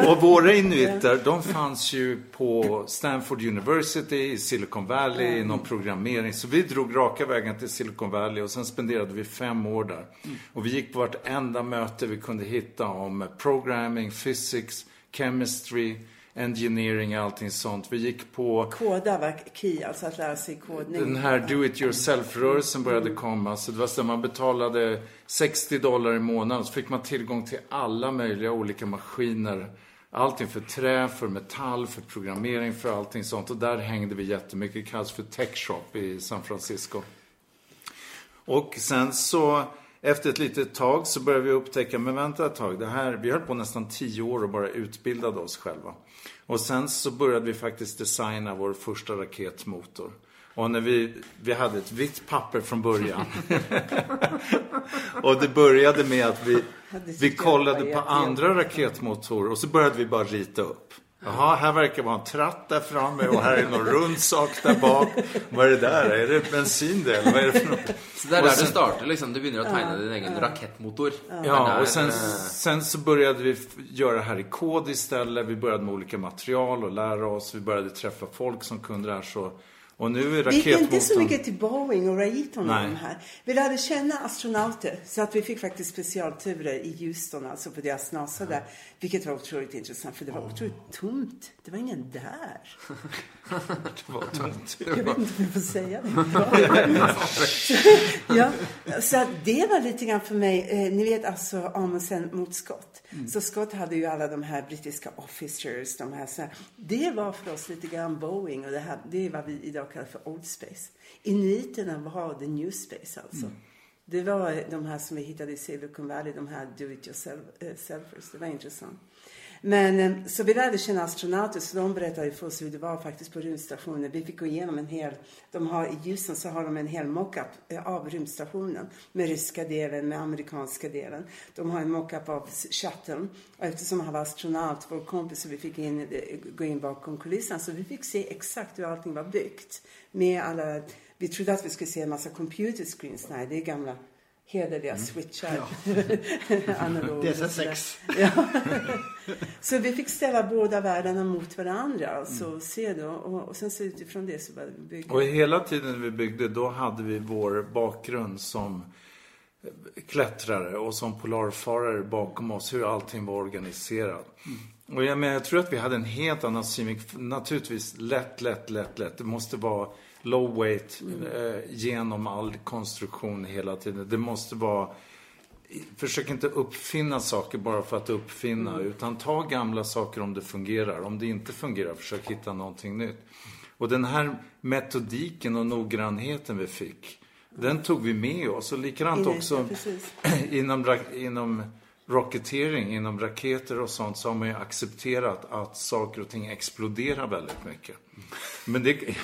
Och våra inuiter, de fanns ju på Stanford University i Silicon Valley inom programmering. Så vi drog raka vägen till Silicon Valley och sen spenderade vi fem år där. Och vi gick på vartenda möte vi kunde hitta om programming, physics, chemistry, engineering, allting sånt. Vi gick på Koda var key, alltså att lära sig kodning. den här do it yourself-rörelsen började komma. Så det var så att man betalade 60 dollar i månaden. Så fick man tillgång till alla möjliga olika maskiner. Allting för trä, för metall, för programmering, för allting sånt. Och där hängde vi jättemycket. Det kallas för Tech Shop i San Francisco. Och sen så efter ett litet tag så började vi upptäcka, men vänta ett tag, det här, vi höll på nästan tio år och bara utbildade oss själva. Och sen så började vi faktiskt designa vår första raketmotor. Och när vi, vi hade ett vitt papper från början. [laughs] och det började med att vi, vi kollade på andra raketmotorer och så började vi bara rita upp. Jaha, här verkar vara en tratt där framme och här är någon rund sak där bak. Vad är det där? Är det bensin det? Eller vad är det för något? Så det Og der sen- det starter, liksom. Du begynner å tegne din egen er Ja, och sen, eh, sen så började vi göra det här i kod istället. Vi började med olika material och lära oss. Vi började träffa folk som kunde det här. Så. Och nu är Vi gick inte så raketmotorn... mycket till Boeing och Raytheon och de här. Vi lärde känna astronauter. Så att vi fick faktiskt specialturer i Houston, alltså på deras NASA där. Vilket var otroligt intressant, för det var otroligt tomt. Det var ingen där. [laughs] Det var tungt. [laughs] Jag vet inte om jag får säga det. [laughs] ja, så det var lite grann för mig, eh, ni vet alltså Amundsen mot Scott. Så Scott hade ju alla de här brittiska officers, de här, så här. Det var för oss lite grann Boeing och det, här, det är vad vi idag kallar för Old Space. Initerna var the new space alltså. Det var de här som vi hittade i Silicon Valley, de här do-it-yourselfers. Eh, det var intressant. Men eh, så vi lärde känna astronauter så de berättade för oss hur det var faktiskt på rymdstationen. Vi fick gå igenom en hel, de har i ljusen så har de en hel mockup eh, av rymdstationen. Med ryska delen, med amerikanska delen. De har en mockup av chatten Och eftersom han var astronaut, vår kompis, så vi fick in, gå in bakom kulisserna. Så vi fick se exakt hur allting var byggt. Med alla, vi trodde att vi skulle se en massa computer screens. Nej, det är gamla hederliga switchar. [laughs] Analog och sådär. DC6. [laughs] Ja. så vi fick ställa båda världarna mot varandra. Alltså, Mm. se då. Och, och sen så utifrån det så började vi bygga. Och hela tiden vi byggde, då hade vi vår bakgrund som klättrare och som polarfarare bakom oss, hur allting var organiserat. Och jag, men jag tror att vi hade en helt annan syn. Naturligtvis lätt, lätt, lätt, lätt. Det måste vara low weight eh, genom all konstruktion hela tiden. Det måste vara Försök inte uppfinna saker bara för att uppfinna. Utan ta gamla saker om det fungerar. Om det inte fungerar, försök hitta någonting nytt. Och den här metodiken och noggrannheten vi fick. Den tog vi med oss. Och likadant också [clears throat] inom, inom rocketering, inom raketer och sånt så har man ju accepterat att saker och ting exploderar väldigt mycket. Men det, [laughs]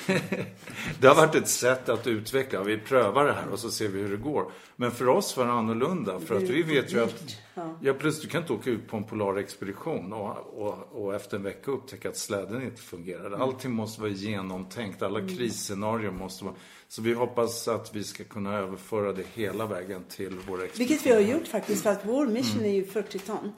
det har varit ett sätt att utveckla. Vi prövar det här och så ser vi hur det går. Men för oss var det annorlunda. För att vi vet ju att ja, plus du kan inte åka ut på en polarexpedition och, och, och efter en vecka upptäcka att släden inte fungerar. Allting måste vara genomtänkt. Alla krisscenarier måste vara... Så vi hoppas att vi ska kunna överföra det hela vägen till våra expeditioner. Vilket vi har gjort faktiskt. För att vår mission är ju 40 ton.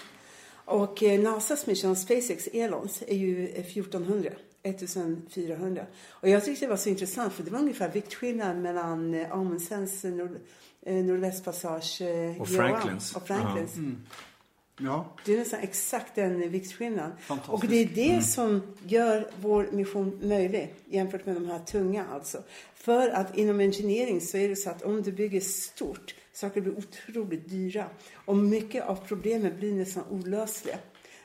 Och eh, NASAs mission, SpaceX Elons, är ju eh, 1400. 1400. Och jag tyckte det var så intressant för det var ungefär viktskillnad mellan eh, Amundsens nord, eh, nordvästpassage Och Franklins. och Franklins. Ja. Det är nästan exakt den viktskillnaden. Och det är det som gör vår mission möjlig jämfört med de här tunga alltså. För att inom engineering så är det så att om du bygger stort, saker blir otroligt dyra. Och mycket av problemen blir nästan olösliga.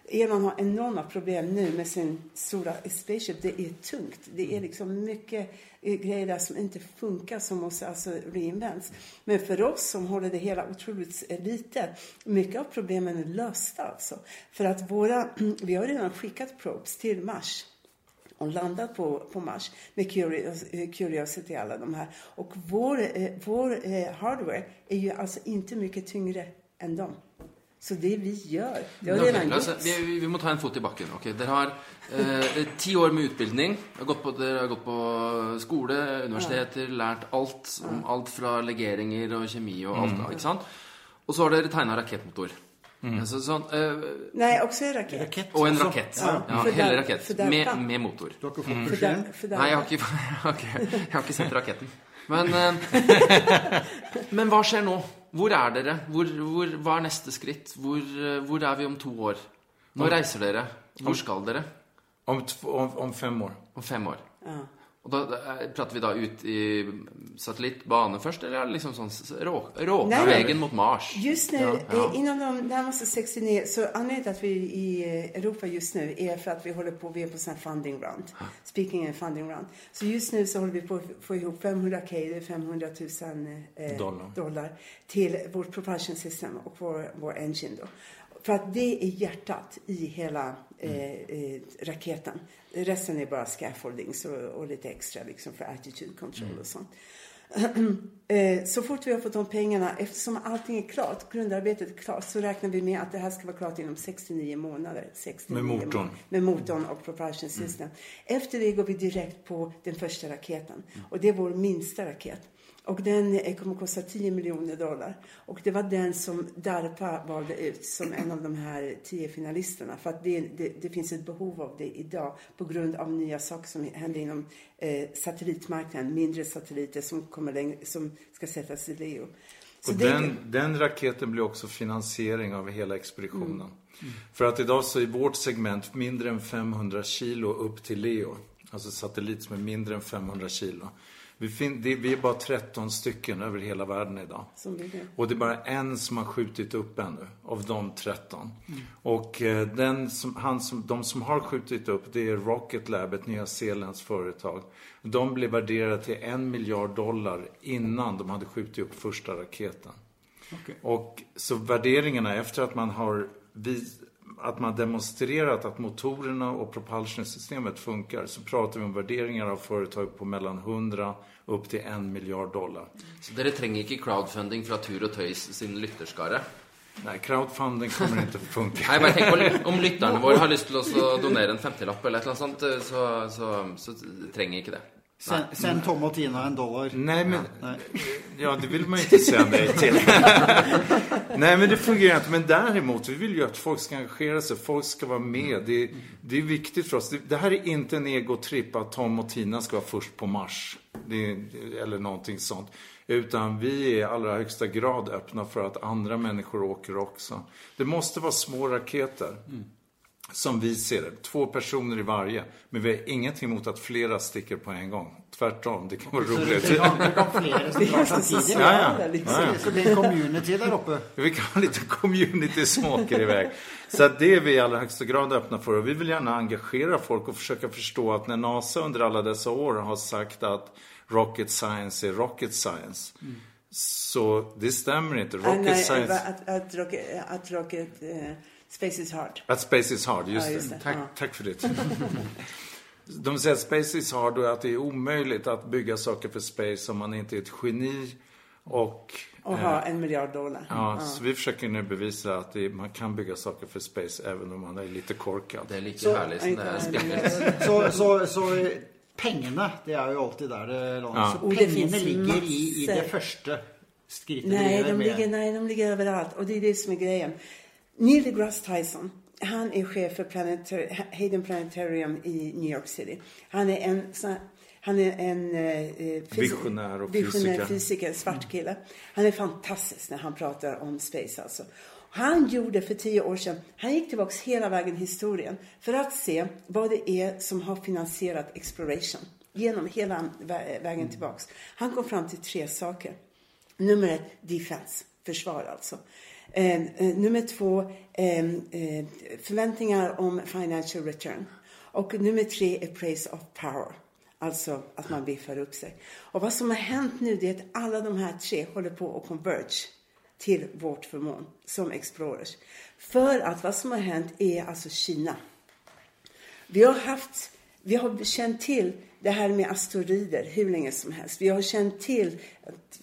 Elon har enorma problem nu med sin stora spaceship. Det är tungt. Det är liksom mycket eh, grejer där som inte funkar som måste alltså reinvents. Men för oss som håller det hela otroligt eh, lite, mycket av problemen är lösta alltså. För att våra, [clears throat] vi har redan skickat probes till Mars och landat på, på Mars med eh, Curiosity alla de här. Och vår, vår hardware är ju alltså inte mycket tyngre än dem. Så det vi gör, det har redan la oss- gjorts. vi, vi- må ta en fot i bakken. Ok, Dere har eh, ti år med utbildning. Dere har gått på, har gått på skole, universiteter, lært alt. Om alt fra legeringer og kjemi og alt. da, ikke sant? Og så har dere tegna rakettmotor. Altså, sånn, eh, Nej, också en raket. Rakett. og en også. rakett. Ja, Ja, hele rakett. Med, med motor. Du har ikke fått där, Nei, jeg har ikke, [laughs] jeg har ikke, jeg har ikke sett raketten. Men, [laughs] eh, [laughs] men hva skjer nå? Hvor er dere? Hvor, hvor, hva er neste skritt? Hvor, eh, hvor er vi om to år? Når reiser dere? Hvor skal dere? Om, om, om fem år. Om fem år. Ja. Da, da eh, prater vi da ut i satellittbane først, eller er det liksom sånn s- rå, råka vägen mot Mars? Just nu, Ja, ja. inom de närmaste 69, så anledningen till att vi är i Europa just nu är för att vi håller på, vi är på sån funding round. Speaking and funding round. Så just nu så håller vi på att få ihop 500k, det är 500 000 eh, Dollar. dollar till vårt propulsion system och vår, vår engine då. För att det är hjärtat i hela eh, eh, raketen. Resten är bara scaffoldings och, och lite extra liksom för attitude control och sånt. [clears throat] Eh, Så fort vi har fått de pengarna, eftersom allting är klart, grundarbetet är klart, så räknar vi med att det här ska vara klart inom 69 månader. 69 Med motorn. Med motorn och propulsion system. Efter det går vi direkt på den första raketen. Och det är vår minsta raket. Och den kommer att kosta 10 miljoner dollar. Och det var den som DARPA valde ut som en av de här 10 finalisterna. För att det, det, det finns ett behov av det idag på grund av nya saker som händer inom eh, satellitmarknaden. Mindre satelliter som, kommer längre, som ska sättas i Leo. Så Och den, den raketen blir också finansiering av hela expeditionen. För att idag så är vårt segment mindre än 500 kilo upp till Leo. Alltså satellit som är mindre än 500 kilo. Vi, fin- det, vi är bara 13 stycken över hela världen idag. Bygger. Och det är bara en som har skjutit upp ännu, av de 13. Och eh, den som, han som, de som har skjutit upp, det är Rocket Lab, ett nyzeeländskt företag. De blev värderade till en miljard dollar innan de hade skjutit upp första raketen. Okej. Och så värderingarna efter att man har vis, att man demonstrerat att motorerna och propulsionsystemet funkar så pratar vi om värderingar av företag på mellan 100 upp till en miljard dollar. Så dere trenger ikke crowdfunding fra Tur og Tøys sin lytterskare? Nej, crowdfunding kommer inte att funka. Bare tenk på om lytteren [laughs] vår har å så donere en femtilapp eller et eller annet sånt, så, så, så trenger ikke det. Send, send Tom og Tina en dollar. Nej, men Nej. ja, det vill man ju inte säga nej till. [laughs] nej, men det fungerar inte. Men däremot, vi vill ju att folk ska engagera sig. Folk ska vara med. Det, det är viktigt för oss. Det, det här är inte en egotripp att Tom och Tina ska vara först på Mars. Det, eller någonting sånt. Utan vi är i allra högsta grad öppna för att andra människor åker också. Det måste vara små raketer. Som vi ser det. Två personer i varje. Men vi har ingenting emot att flera sticker på en gång. Tvärtom, det kan vara Så roligt. kan, [laughs] det kan flera som drar samtidigt. Ja, ja. Ja, liksom. ja, ja. Så det blir en community där uppe. Vi kan ha lite community som åker iväg. Så det är vi i allra högsta grad öppna för. Och vi vill gärna engagera folk och försöka förstå att när NASA under alla dessa år har sagt att rocket science är rocket science. Så det stämmer inte. Ah, Rocket nej, science... att, att, rocket, att rocket, eh, space is hard. Att space is hard, just, Ja, just det. det. Tack, Ja. tack för det. [laughs] De säger att space is hard och att det är omöjligt att bygga saker för space om man inte är ett geni och... Och ha en miljard dollar. Ja, så vi försöker nu bevisa att det, man kan bygga saker för space även om man är lite korkad. Det er like Så- herlig som det er spinnvilt. Så, så, så eh, pengene, det er jo alltid der det lander. Ja. Så pengene finns ligger i, i det første skrittet Nej, de ligger, nej, de ligger överallt. Och det är det som är grejen. Neil deGrasse Tyson, han är chef för Planetar- Hayden Planetarium i New York City. Han är en, han är en eh, fys- Visionär och visionär fysiker. svart kille. Han är fantastisk när han pratar om space alltså. Han gjorde för tio år sedan, han gick tillbaks hela vägen i historien för att se vad det är som har finansierat exploration genom hela vä- vägen tillbaks. Han kom fram till tre saker. Nummer ett, defense, försvar alltså. Ehm, eh, nummer två, eh, eh, förväntningar om financial return. Och nummer tre är praise of power. Alltså att man biffar upp sig. Och vad som har hänt nu det är att alla de här tre håller på att converge till vårt förmån som explorers. För att vad som har hänt är alltså Kina. Vi har haft, vi har känt till det här med asteroider hur länge som helst. Vi har känt till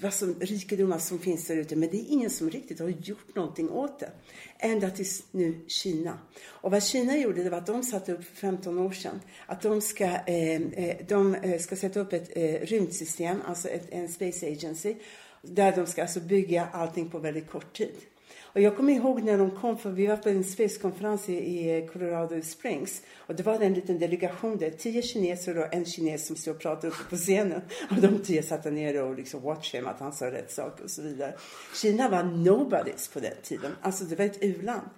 vad som, rikedomar som finns där ute, men det är ingen som riktigt har gjort någonting åt det. Ända tills nu Kina. Och vad Kina gjorde, det var att de satte upp för 15 år sedan att de ska, eh, eh de eh, ska sätta upp ett eh, rymdsystem, alltså ett, en space agency, där de ska alltså bygga allting på väldigt kort tid. Och jag kommer ihåg när de kom, för vi var på en spetskonferens i, i eh, Colorado Springs. Och det var en liten delegation där, tio kineser och en kines som stod och pratade uppe på scenen. Och de tio satt där nere och liksom watchade him, att han sa rätt saker och så vidare. Kina var nobodies på den tiden. Alltså det var ett u-land.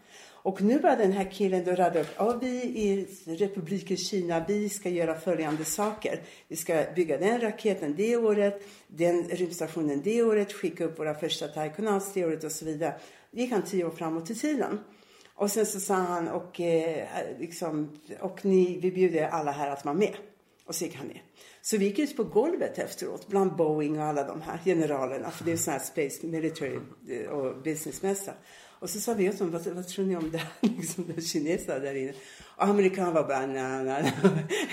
Och nu var den här killen då rada upp, ja vi i republiken Kina, vi ska göra följande saker. Vi ska bygga den raketen det året, den rymdstationen det året, skicka upp våra första taikonauts det året och så vidare. Gick han tio år framåt i tiden. Och sen så sa han, och, eh, liksom, och ni, vi bjuder alla här att vara med. Och så gick han ner. Så vi gick ut på golvet efteråt, bland Boeing och alla de här generalerna. För det är sån här space, military eh, och businessmässa. Och så sa vi åt dem, vad, vad tror ni om det här? [laughs] Liksom, de kineserna där inne. Och amerikanerna var bara, nej, nej,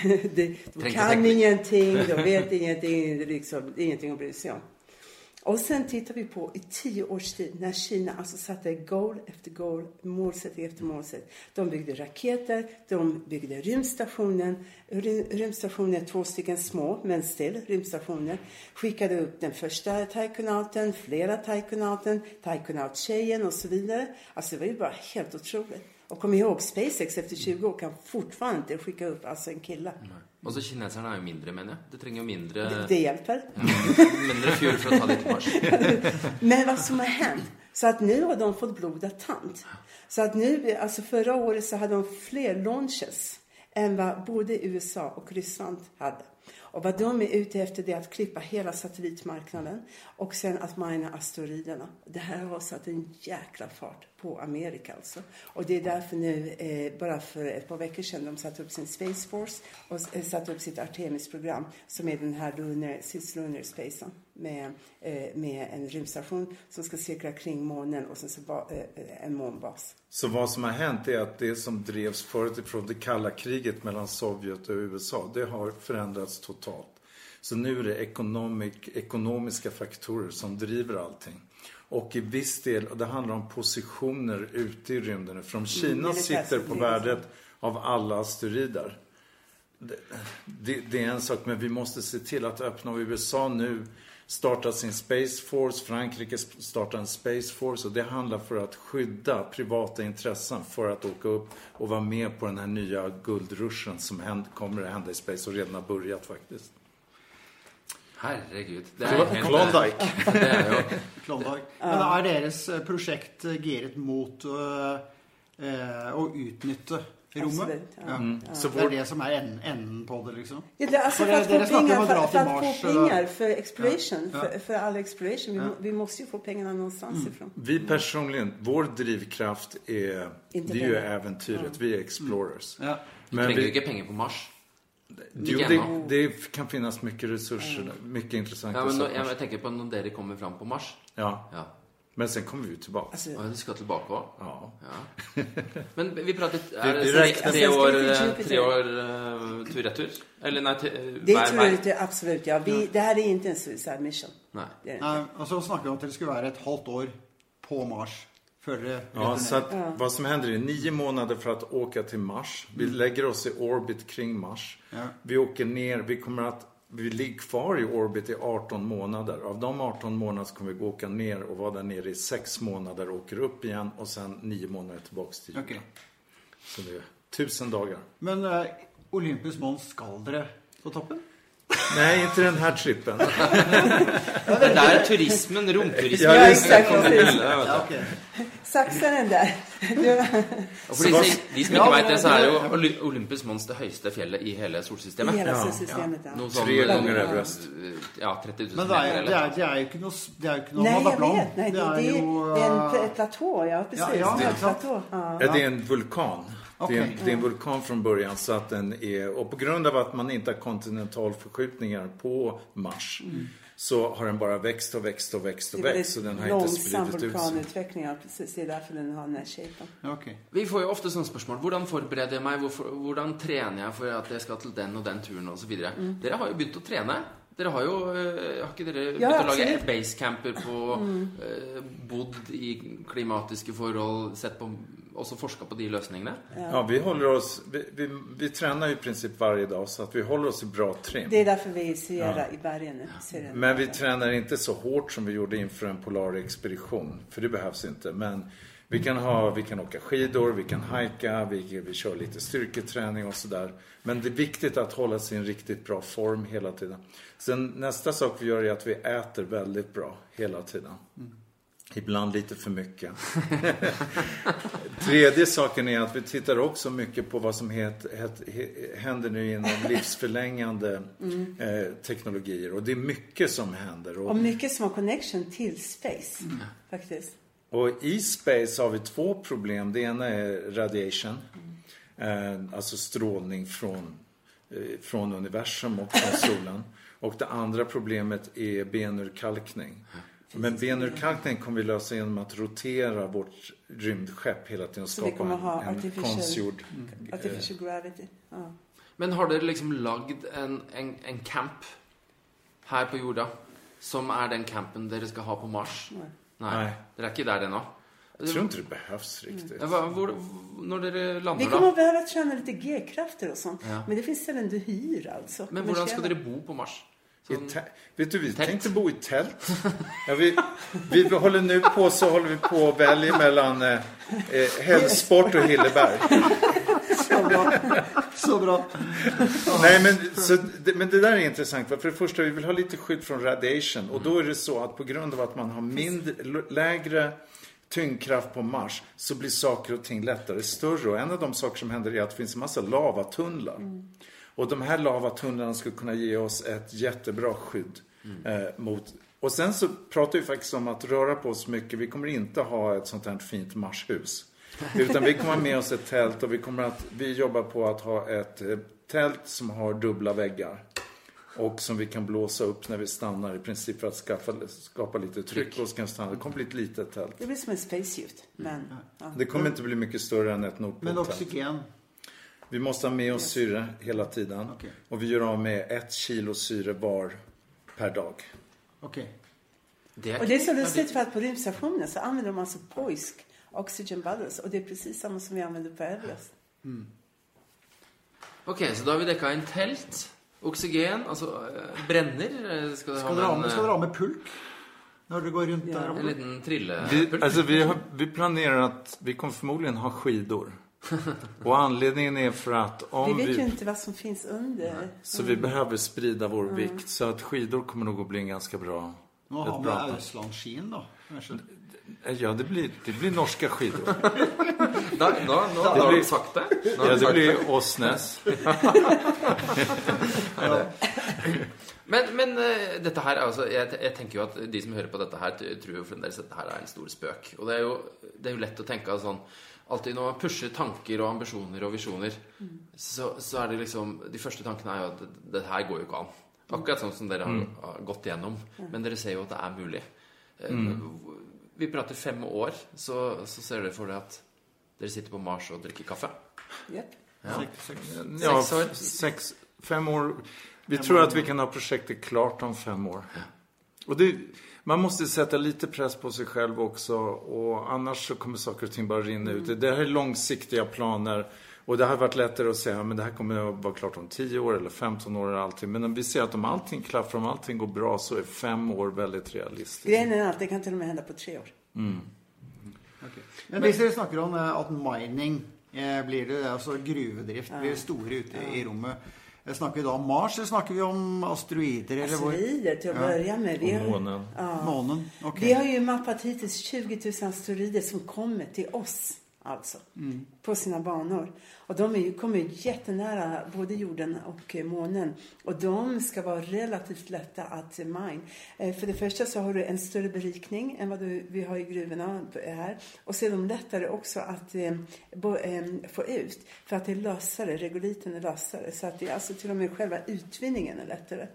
nej. [laughs] De, de kan ingenting, de vet ingenting, liksom, ingenting att bry sig om. Och sen tittar vi på i tio års tid när Kina alltså satte goal efter goal, målsättning efter målsättning. De byggde raketer, de byggde rymdstationen. rymdstationer, Rymdstationen två stycken små, men still rymdstationer. Skickade upp den första taikonauten, flera taikonauten, taikonaut-tjejen och så vidare. Alltså det var ju bara helt otroligt. Och kom ihåg, SpaceX efter 20 år kan fortfarande inte skicka upp alltså en kille. Og så kineserne er jo mindre, mener jeg. Du trenger jo mindre, Det, det hjälper. mindre fuel for å ta det til Mars. [laughs] Men vad som har hänt, så att nu har de fått blodad tand. Så att nu, alltså förra året så hade de fler launches än vad både USA och Ryssland hade. Och vad de är ute efter det är att klippa hela satellitmarknaden och sen att mina asteroiderna. Det här har satt en jäkla fart på Amerika alltså. Och det är därför nu, eh, bara för ett par veckor sedan, de satte upp sin Space Force och eh, satte upp sitt Artemis-program som är den här lunar, cislunar spacen med, eh, med en rymdstation som ska cirkla kring månen och sen så ba, eh, eh, en månbas. Så vad som har hänt är att det som drevs förut ifrån det kalla kriget mellan Sovjet och USA, det har förändrats totalt. Så nu är det economic, ekonomiska faktorer som driver allting. Och i viss del, och det handlar om positioner ute i rymden. Eftersom Kina militärt sitter på värdet av alla asteroider. Det, det, det är en sak, men vi måste se till att öppna. Och USA nu startar sin Space Force, Frankrike startar en Space Force och det handlar för att skydda privata intressen för att åka upp och vara med på den här nya guldruschen som kommer att hända i Space och redan har börjat faktiskt. Herregud. Det Kl- helt- Klondike. [laughs] Det er jo Klondike. Men er deres eh, prosjekt eh, gearet mot eh, eh, å utnytte rommet? Absolut, ja. Ja. Så Det är det som är en- enden på det liksom? Ja, det, alltså För att det- det få pengar, för, för att Mars, få pengar för exploration, Ja. För, för all exploration. Vi, Ja. må, vi måste ju få pengarna någonstans Mm. ifrån. vi personligen, vår drivkraft är, Inte det är ju pengar. äventyret. Vi är explorers. Ja. Men vi, ikke penger på Mars. jo, det, det kan finnas mycket resurser, mycket intressanta Ja, men saker. jeg tenker på når dere kommer fram på Mars. Ja, Ja. Men sen kommer vi ju tillbaka. Alltså, du skal tilbake òg? Ja. Ja. [laughs] Men vi pratet Er Vi- det vi tre, räknar- tre ska år, vi till eh, tre år uh, tur-retur? Eller nei, te- det vei? jag inte, absolut. Ja. Vi, det här är inte en suicide mission. Nei. Det är. Nei, og så snakker vi om at det skulle være et halvt år på Mars før det Ja, så att vad som händer är nio månader för att åka till Mars. Vi lägger oss i orbit kring Mars. Ja. Vi åker ner, vi kommer att vi ligger kvar i orbit i 18 månader. Av de 18 månaderna kommer vi gå åka ner och vara där nere i 6 månader, åker upp igen och sen 9 månader tillbaks till jorden. Okej. Så det är 1000 dagar. Men eh, Olympus Mons, skal dere på toppen? Nej, inte den här trippen. Det er turismen, romturismen. Ja, det, precis. du. Ja, ok. Saxa den där. For de, som ikke vet det, så er jo Oly- Olympus Mons det høyeste fjellet i hele I solsystemet. hela Ja. solsystemet. Ja. Noe sånn, Tre gånger Everest. Ja, 30 000 Men det er, meter. det, er, det er jo ikke noe, det er jo ikke noe vet. Nej, det, det, er jo det är en eh, pl- platå. Ja, precis. Ja, ja, det är en exakt. platå. Ja. Ja, det är en vulkan. Det, är en, det är en vulkan från början så att den är, och på grund av att man inte har kontinentalförskjutningar på Mars så har den bara växt och växt och växt och växt så den har inte långsam spridit ut sig. vulkanutveckling. Ja, precis. Det är därför den har den här shapen. Ok. Vi får jo ofte sånne spørsmål. Hvordan forbereder jeg meg? Hvorfor, hvordan trener jeg for at jeg skal til den og den turen osv.? Mm. Dere har begynt å trene. Dere har jo eh, Har ikke dere begynt Ja, å lage absolutt. Mm. basecamper på eh, Bodd i klimatiske forhold, sett på Også forska på de løsningene? Ja, vi håller oss, vi, vi, vi tränar ju i princip varje dag så att vi håller oss i bra trim. Det är därför vi är i Sierra i bergen nu. Sierra. Men vi tränar inte så hårt som vi gjorde inför en polarexpedition. För det behövs inte. Men vi kan, ha, vi kan åka skidor, vi kan hajka, vi, vi kör lite styrketräning och sådär. Men det är viktigt att hålla sig i en riktigt bra form hela tiden. Sen nästa sak vi gör är att vi äter väldigt bra hela tiden. Ibland lite för mycket. [laughs] Tredje saken är att vi tittar också mycket på vad som het, het, he- händer nu inom [laughs] livsförlängande eh, teknologier. Och det är mycket som händer. Och Och, mycket som har connection till space. Faktiskt. och i space har vi två problem. Det ena är radiation. Eh, alltså strålning från, eh, från universum och från [laughs] solen. Och det andra problemet är benurkalkning. Men benurkalkning kommer vi lösa genom att rotera vårt rymdskepp hela tiden och Så vi skapa kommer ha en, artificial- konstgjord Artificial gravity. Ja. Men har dere liksom lagd en, en, en camp her på jorda som er den campen dere skal ha på Mars? Nej. Nei. Nei. Dere er ikke der ennå? Jag tror inte det behövs riktigt. Ja, hva- hvor, når dere Vi kommer att behöva träna lite G-krafter och sånt. Ja. Men det finns ställen du hyr alltså. Men skal Kommersiella. dere bo på Mars? Vet du, vi Tält. tänkte bo i tält. Ja, vi, vi håller nu på så håller vi på att välja mellan eh, eh, Hällsport och Hilleberg. Så bra. Så bra. Nej, men, så, det, men det där är intressant. För det första, vi vill ha lite skydd från radiation. Och då är det så att på grund av att man har mindre, lägre tyngdkraft på Mars så blir saker och ting lättare större. Och en av de saker som händer är att det finns en massa lavatunnlar. Och de här lavatunnlarna skulle kunna ge oss ett jättebra skydd eh, mot och sen så pratar vi faktiskt om att röra på oss mycket. Vi kommer inte ha ett sånt här fint Marshus. [laughs] Utan vi kommer ha med oss ett tält och vi kommer att, vi jobbar på att ha ett eh, tält som har dubbla väggar. Och som vi kan blåsa upp när vi stannar i princip för att skaffa, skapa lite tryck och vi stanna. Det kommer bli ett litet tält. Det blir som en spacesuit. Men, ja. Det kommer inte bli mycket större än ett Men Nordpoltält. oxygen. Vi måste ha med oss syre hela tiden. Okej. Och vi gör av med ett kilo syre var per dag. Okej. Det Och det är så lustigt för att på rymdstationen så använder de alltså POISK, Oxygen Bubbles. Och det är precis samma som vi använder på Everest. Ok, så da har vi dekka inn telt, oksygen, altså eh, brenner. eh, Skal, Skal ha med en, skal dere ha med pulk? Når dere går rundt Ja. der en liten trille... Vi, alltså vi, har, vi planerar att vi kommer förmodligen ha skidor. [laughs] Och anledningen är för att Vi om vet vi... ju inte vad som finns under. Så vi behöver sprida vår vikt. Så att skidor kommer nog att bli en ganska bra... Nå ha Ett med bra. Auslandsskien, da. Kanskje. Ja, det blir, det blir norska skidor. Da, da, nå har blir- du sagt det. Har [laughs] Ja, det blir Åsnes. Men, men eh, dette her, er altså, jeg, jeg tenker jo at de som hører på dette her, t- tror jo fremdeles at dette her er en stor spøk. Og det er jo, det er jo lett å tenke sånn Alltid når man pusher tanker og ambisjoner og visjoner, så, så er det liksom De første tankene er jo at det, det her går jo ikke an. Akkurat sånn som dere har, har gått igjennom. Men dere ser jo at det er mulig. Eh, Vi prater fem år, så, så ser dere for dere at dere sitter på Mars og drikker kaffe. Japp. Ja, Sex år. sex, fem år. Vi tror att vi kan ha projektet klart om fem år. Och det, man måste sätta lite press på sig själv också och annars så kommer saker och ting bara rinna ut. Det här är långsiktiga planer och det har varit lättare att säga men det här kommer att vara klart om 10 år eller 15 år eller allting. Men om vi ser att om allting klaffar, om allting går bra så är fem år väldigt realistiskt. Grejen är att det kan till och med hända på tre år. Men hvis dere snakker om eh, at mining eh, blir det, altså gruvedrift blir store ute i rommet, eh, snakker vi da om Mars, eller snakker vi om asteroider, eller? Asteroider till att börja med. Vi har, månen. Månen? Ok. vi har ju mappat hittills 20 000 asteroider som kommer till oss. Alltså, på sina banor. Och de är kommer ju jättenära både jorden och eh, månen. Och de ska vara relativt lätta att eh, mine. Eh, för det första så har du en större berikning än vad du, vi har i gruvorna här. Och så är de lättare också att eh, bo, eh, få ut. För att det är lösare, regoliten är lösare. Så att det är alltså till och med själva utvinningen är lättare.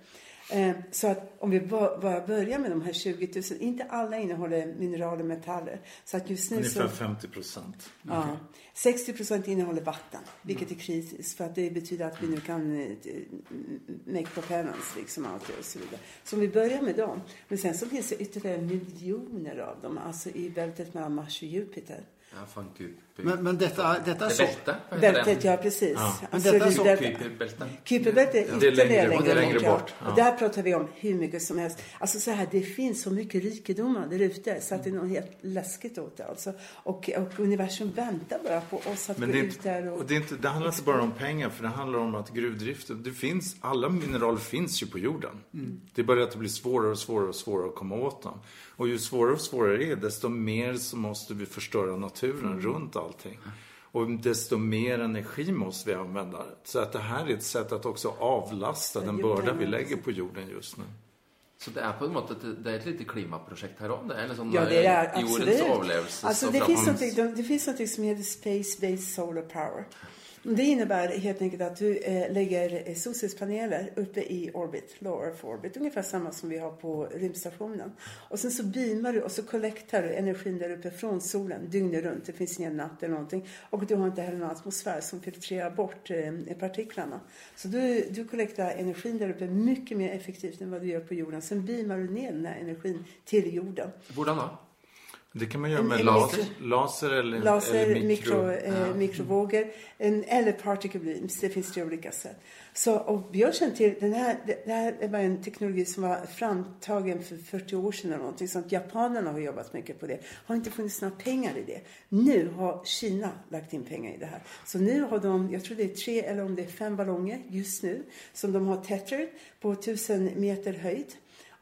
Eh, Så att om vi ba- bara börjar med de här 20 000, inte alla innehåller mineraler och metaller. Så att just nu så... Ungefär 50 procent. Ja. 60 procent innehåller vatten, vilket är kritiskt för att det betyder att vi nu kan eh, make propellants liksom allt och så vidare. Så om vi börjar med dem. Men sen så finns det ytterligare miljoner av dem, alltså i bältet mellan Mars och Jupiter. Ja, fan gud. Men, men dette dette er Det så... bältet? det? ja precis. Men detta är så- Asteroidbältet. Kuiperbältet. Kuiperbältet är det ytterligare längre- längre, det längre bort. bort, ja. Och där pratar vi om hur mycket som helst. Alltså så här, det finns så mycket rikedomar där ute så att det är nog helt läskigt åt det alltså. Och, och universum väntar bara på oss att Men gå det, ut där och... och det, är inte, det handlar inte bara om pengar, för det handlar om att gruvdriften, det finns, alla mineraler finns ju på jorden. Det är bara att det blir svårare och svårare och svårare att komma åt dem. Och ju svårare och svårare det är, desto mer så måste vi förstöra naturen runt allting. Och desto mer energi måste vi använda. Så att det här är ett sätt att också avlasta den börda vi lägger på jorden just nu. Så det er på en måte et, det er et lite klimaprosjekt her òg? Det er liksom Ja, det är eh, jordens absolut. overlevelse. Alltså, så det, finns någonting, det, det finns något som heter Space-Based Solar Power. Det innebär helt enkelt att du eh, lägger eh, solcellspaneler uppe i orbit, low earth orbit, ungefär samma som vi har på rymdstationen. Och sen så beamar du och så kollektar du energin där uppe från solen dygnet runt. Det finns ingen natt eller någonting. Och du har inte heller någon atmosfär som filtrerar bort eh, partiklarna. Så du, du kollektar energin där uppe mycket mer effektivt än vad du gör på jorden. Sen beamar du ner den här energin till jorden. Hur då? Det kan man göra med laser, laser eller, Laser, eller mikro, eh, mikrovågor en, eller particle beams. Det finns tre olika sätt. Så, och har känt till, den här, det, här är bara en teknologi som var framtagen för 40 år sedan eller någonting sånt. Japanerna har jobbat mycket på det. Har inte funnits några pengar i det. Nu har Kina lagt in pengar i det här. Så nu har de, jag tror det är tre eller om det är fem ballonger just nu som de har tethered på 1000 meter höjd.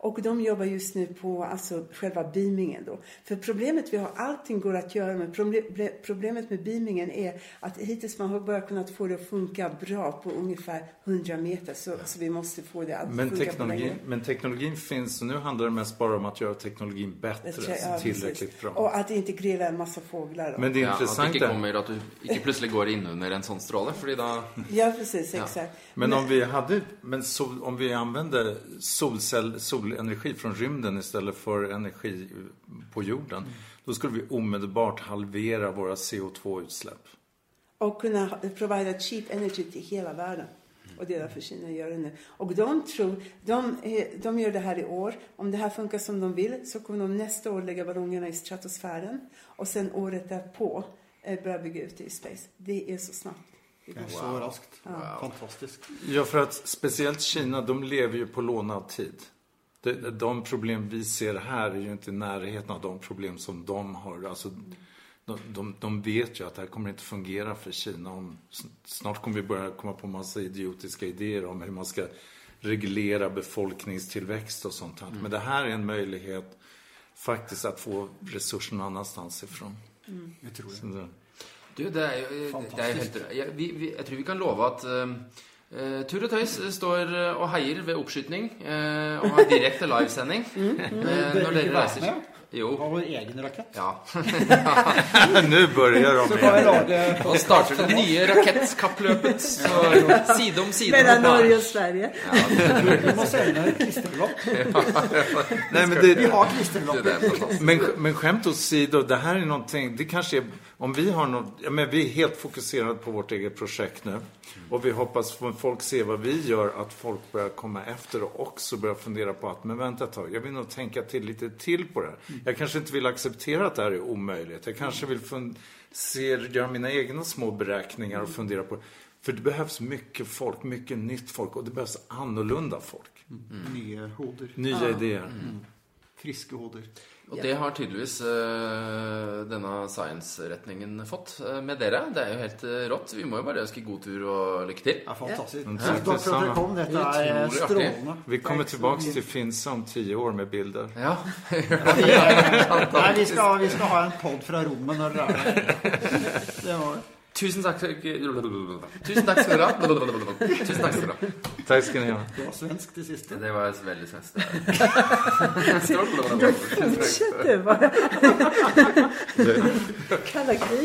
Och de jobbar just nu på alltså, själva beamingen då. För problemet vi har, allting går att göra men proble- problemet med beamingen är att hittills man har bara kunnat få det att funka bra på ungefär 100 meter. Så, så vi måste få det att Men, funka på teknologin, längre. men teknologin finns och nu handlar det mest bara om att göra teknologin bättre, Ja, tillräckligt bra. Och att integrera en massa fåglar. Då. Men det Ja, at det kommer at du ikke plutselig går inn under en sånn stråle, da [laughs] Ja, precis. Ja. Exakt. Men om vi hade, men sol, om vi använde solcell, solenergi från rymden istället för energi på jorden, då skulle vi omedelbart halvera våra CO2-utsläpp. Och kunna provida cheap energy till hela världen. Och det är därför Kina gör det nu. Och de tror, de, eh, de gör det här i år. Om det här funkar som de vill så kommer de nästa år lägga ballongerna i stratosfären. Och sen året därpå eh, börja bygga ut det i space. Det är så snabbt. Det är så raskt. Fantastiskt. Ja, för att speciellt Kina, de lever ju på lånad tid. De, problem vi ser här är ju inte i närheten av de problem som de har. Alltså, de, de, de vet ju att det här kommer inte fungera för Kina. Om, snart kommer vi börja komma på massa idiotiska idéer om hur man ska reglera befolkningstillväxt och sånt här. Men det här är en möjlighet faktiskt att få resurser någon annanstans ifrån. Jag tror det. Du, det jo det jo helt jeg, vi, vi, jeg tror vi kan love at uh, Tur og Tøys står eh, og heier ved oppskyting eh, og har direkte livesending. [laughs] Mm. eh, Dere når dere reiser. med? Jo. Ha vår egen rakett. Ja. [laughs] [laughs] nu börjar de Så kan vi lage Nå starter det nye rakettkappløpet. Så side om side. Mellan Norge och Sverige. Vi må sende klisterlapp. Nej, men det, Vi har er fantastisk. Men, men skämt åsido, det här är någonting, det kanske är, om vi har något, ja, men vi är helt fokuserade på vårt eget projekt nu. Och vi hoppas att folk ser vad vi gör, att folk börjar komma efter och också börjar fundera på att, men vänta ett tag, jag vill nog tänka till lite till på det här. Jag kanske inte vill acceptera att det här är omöjligt. Jag kanske vill se, göra mina egna små beräkningar och fundera på För det behövs mycket folk, mycket nytt folk och det behövs annorlunda folk. Nye hoder. Nya idéer. Friske hoder. Og det har tydeligvis eh, denne science-retningen fått eh, med dere. Det er jo helt eh, rått. Vi må jo bare ønske god tur og lykke til. Det fantastisk. Ja. Tusen takk for at dere kom. Dette er strålende. Vi kommer tillbaks till Finsa om tio år med bilder. Ja. Nei, vi skal, vi skal ha en pod fra rommet når dere er der. Det var Tusen takk Tusen takk skal dere ha. Tusen takk skal dere ha. Tack ska ni ha. det var svensk det siste. Det var veldig svenskt. Fortsätter bara. Kalla krig.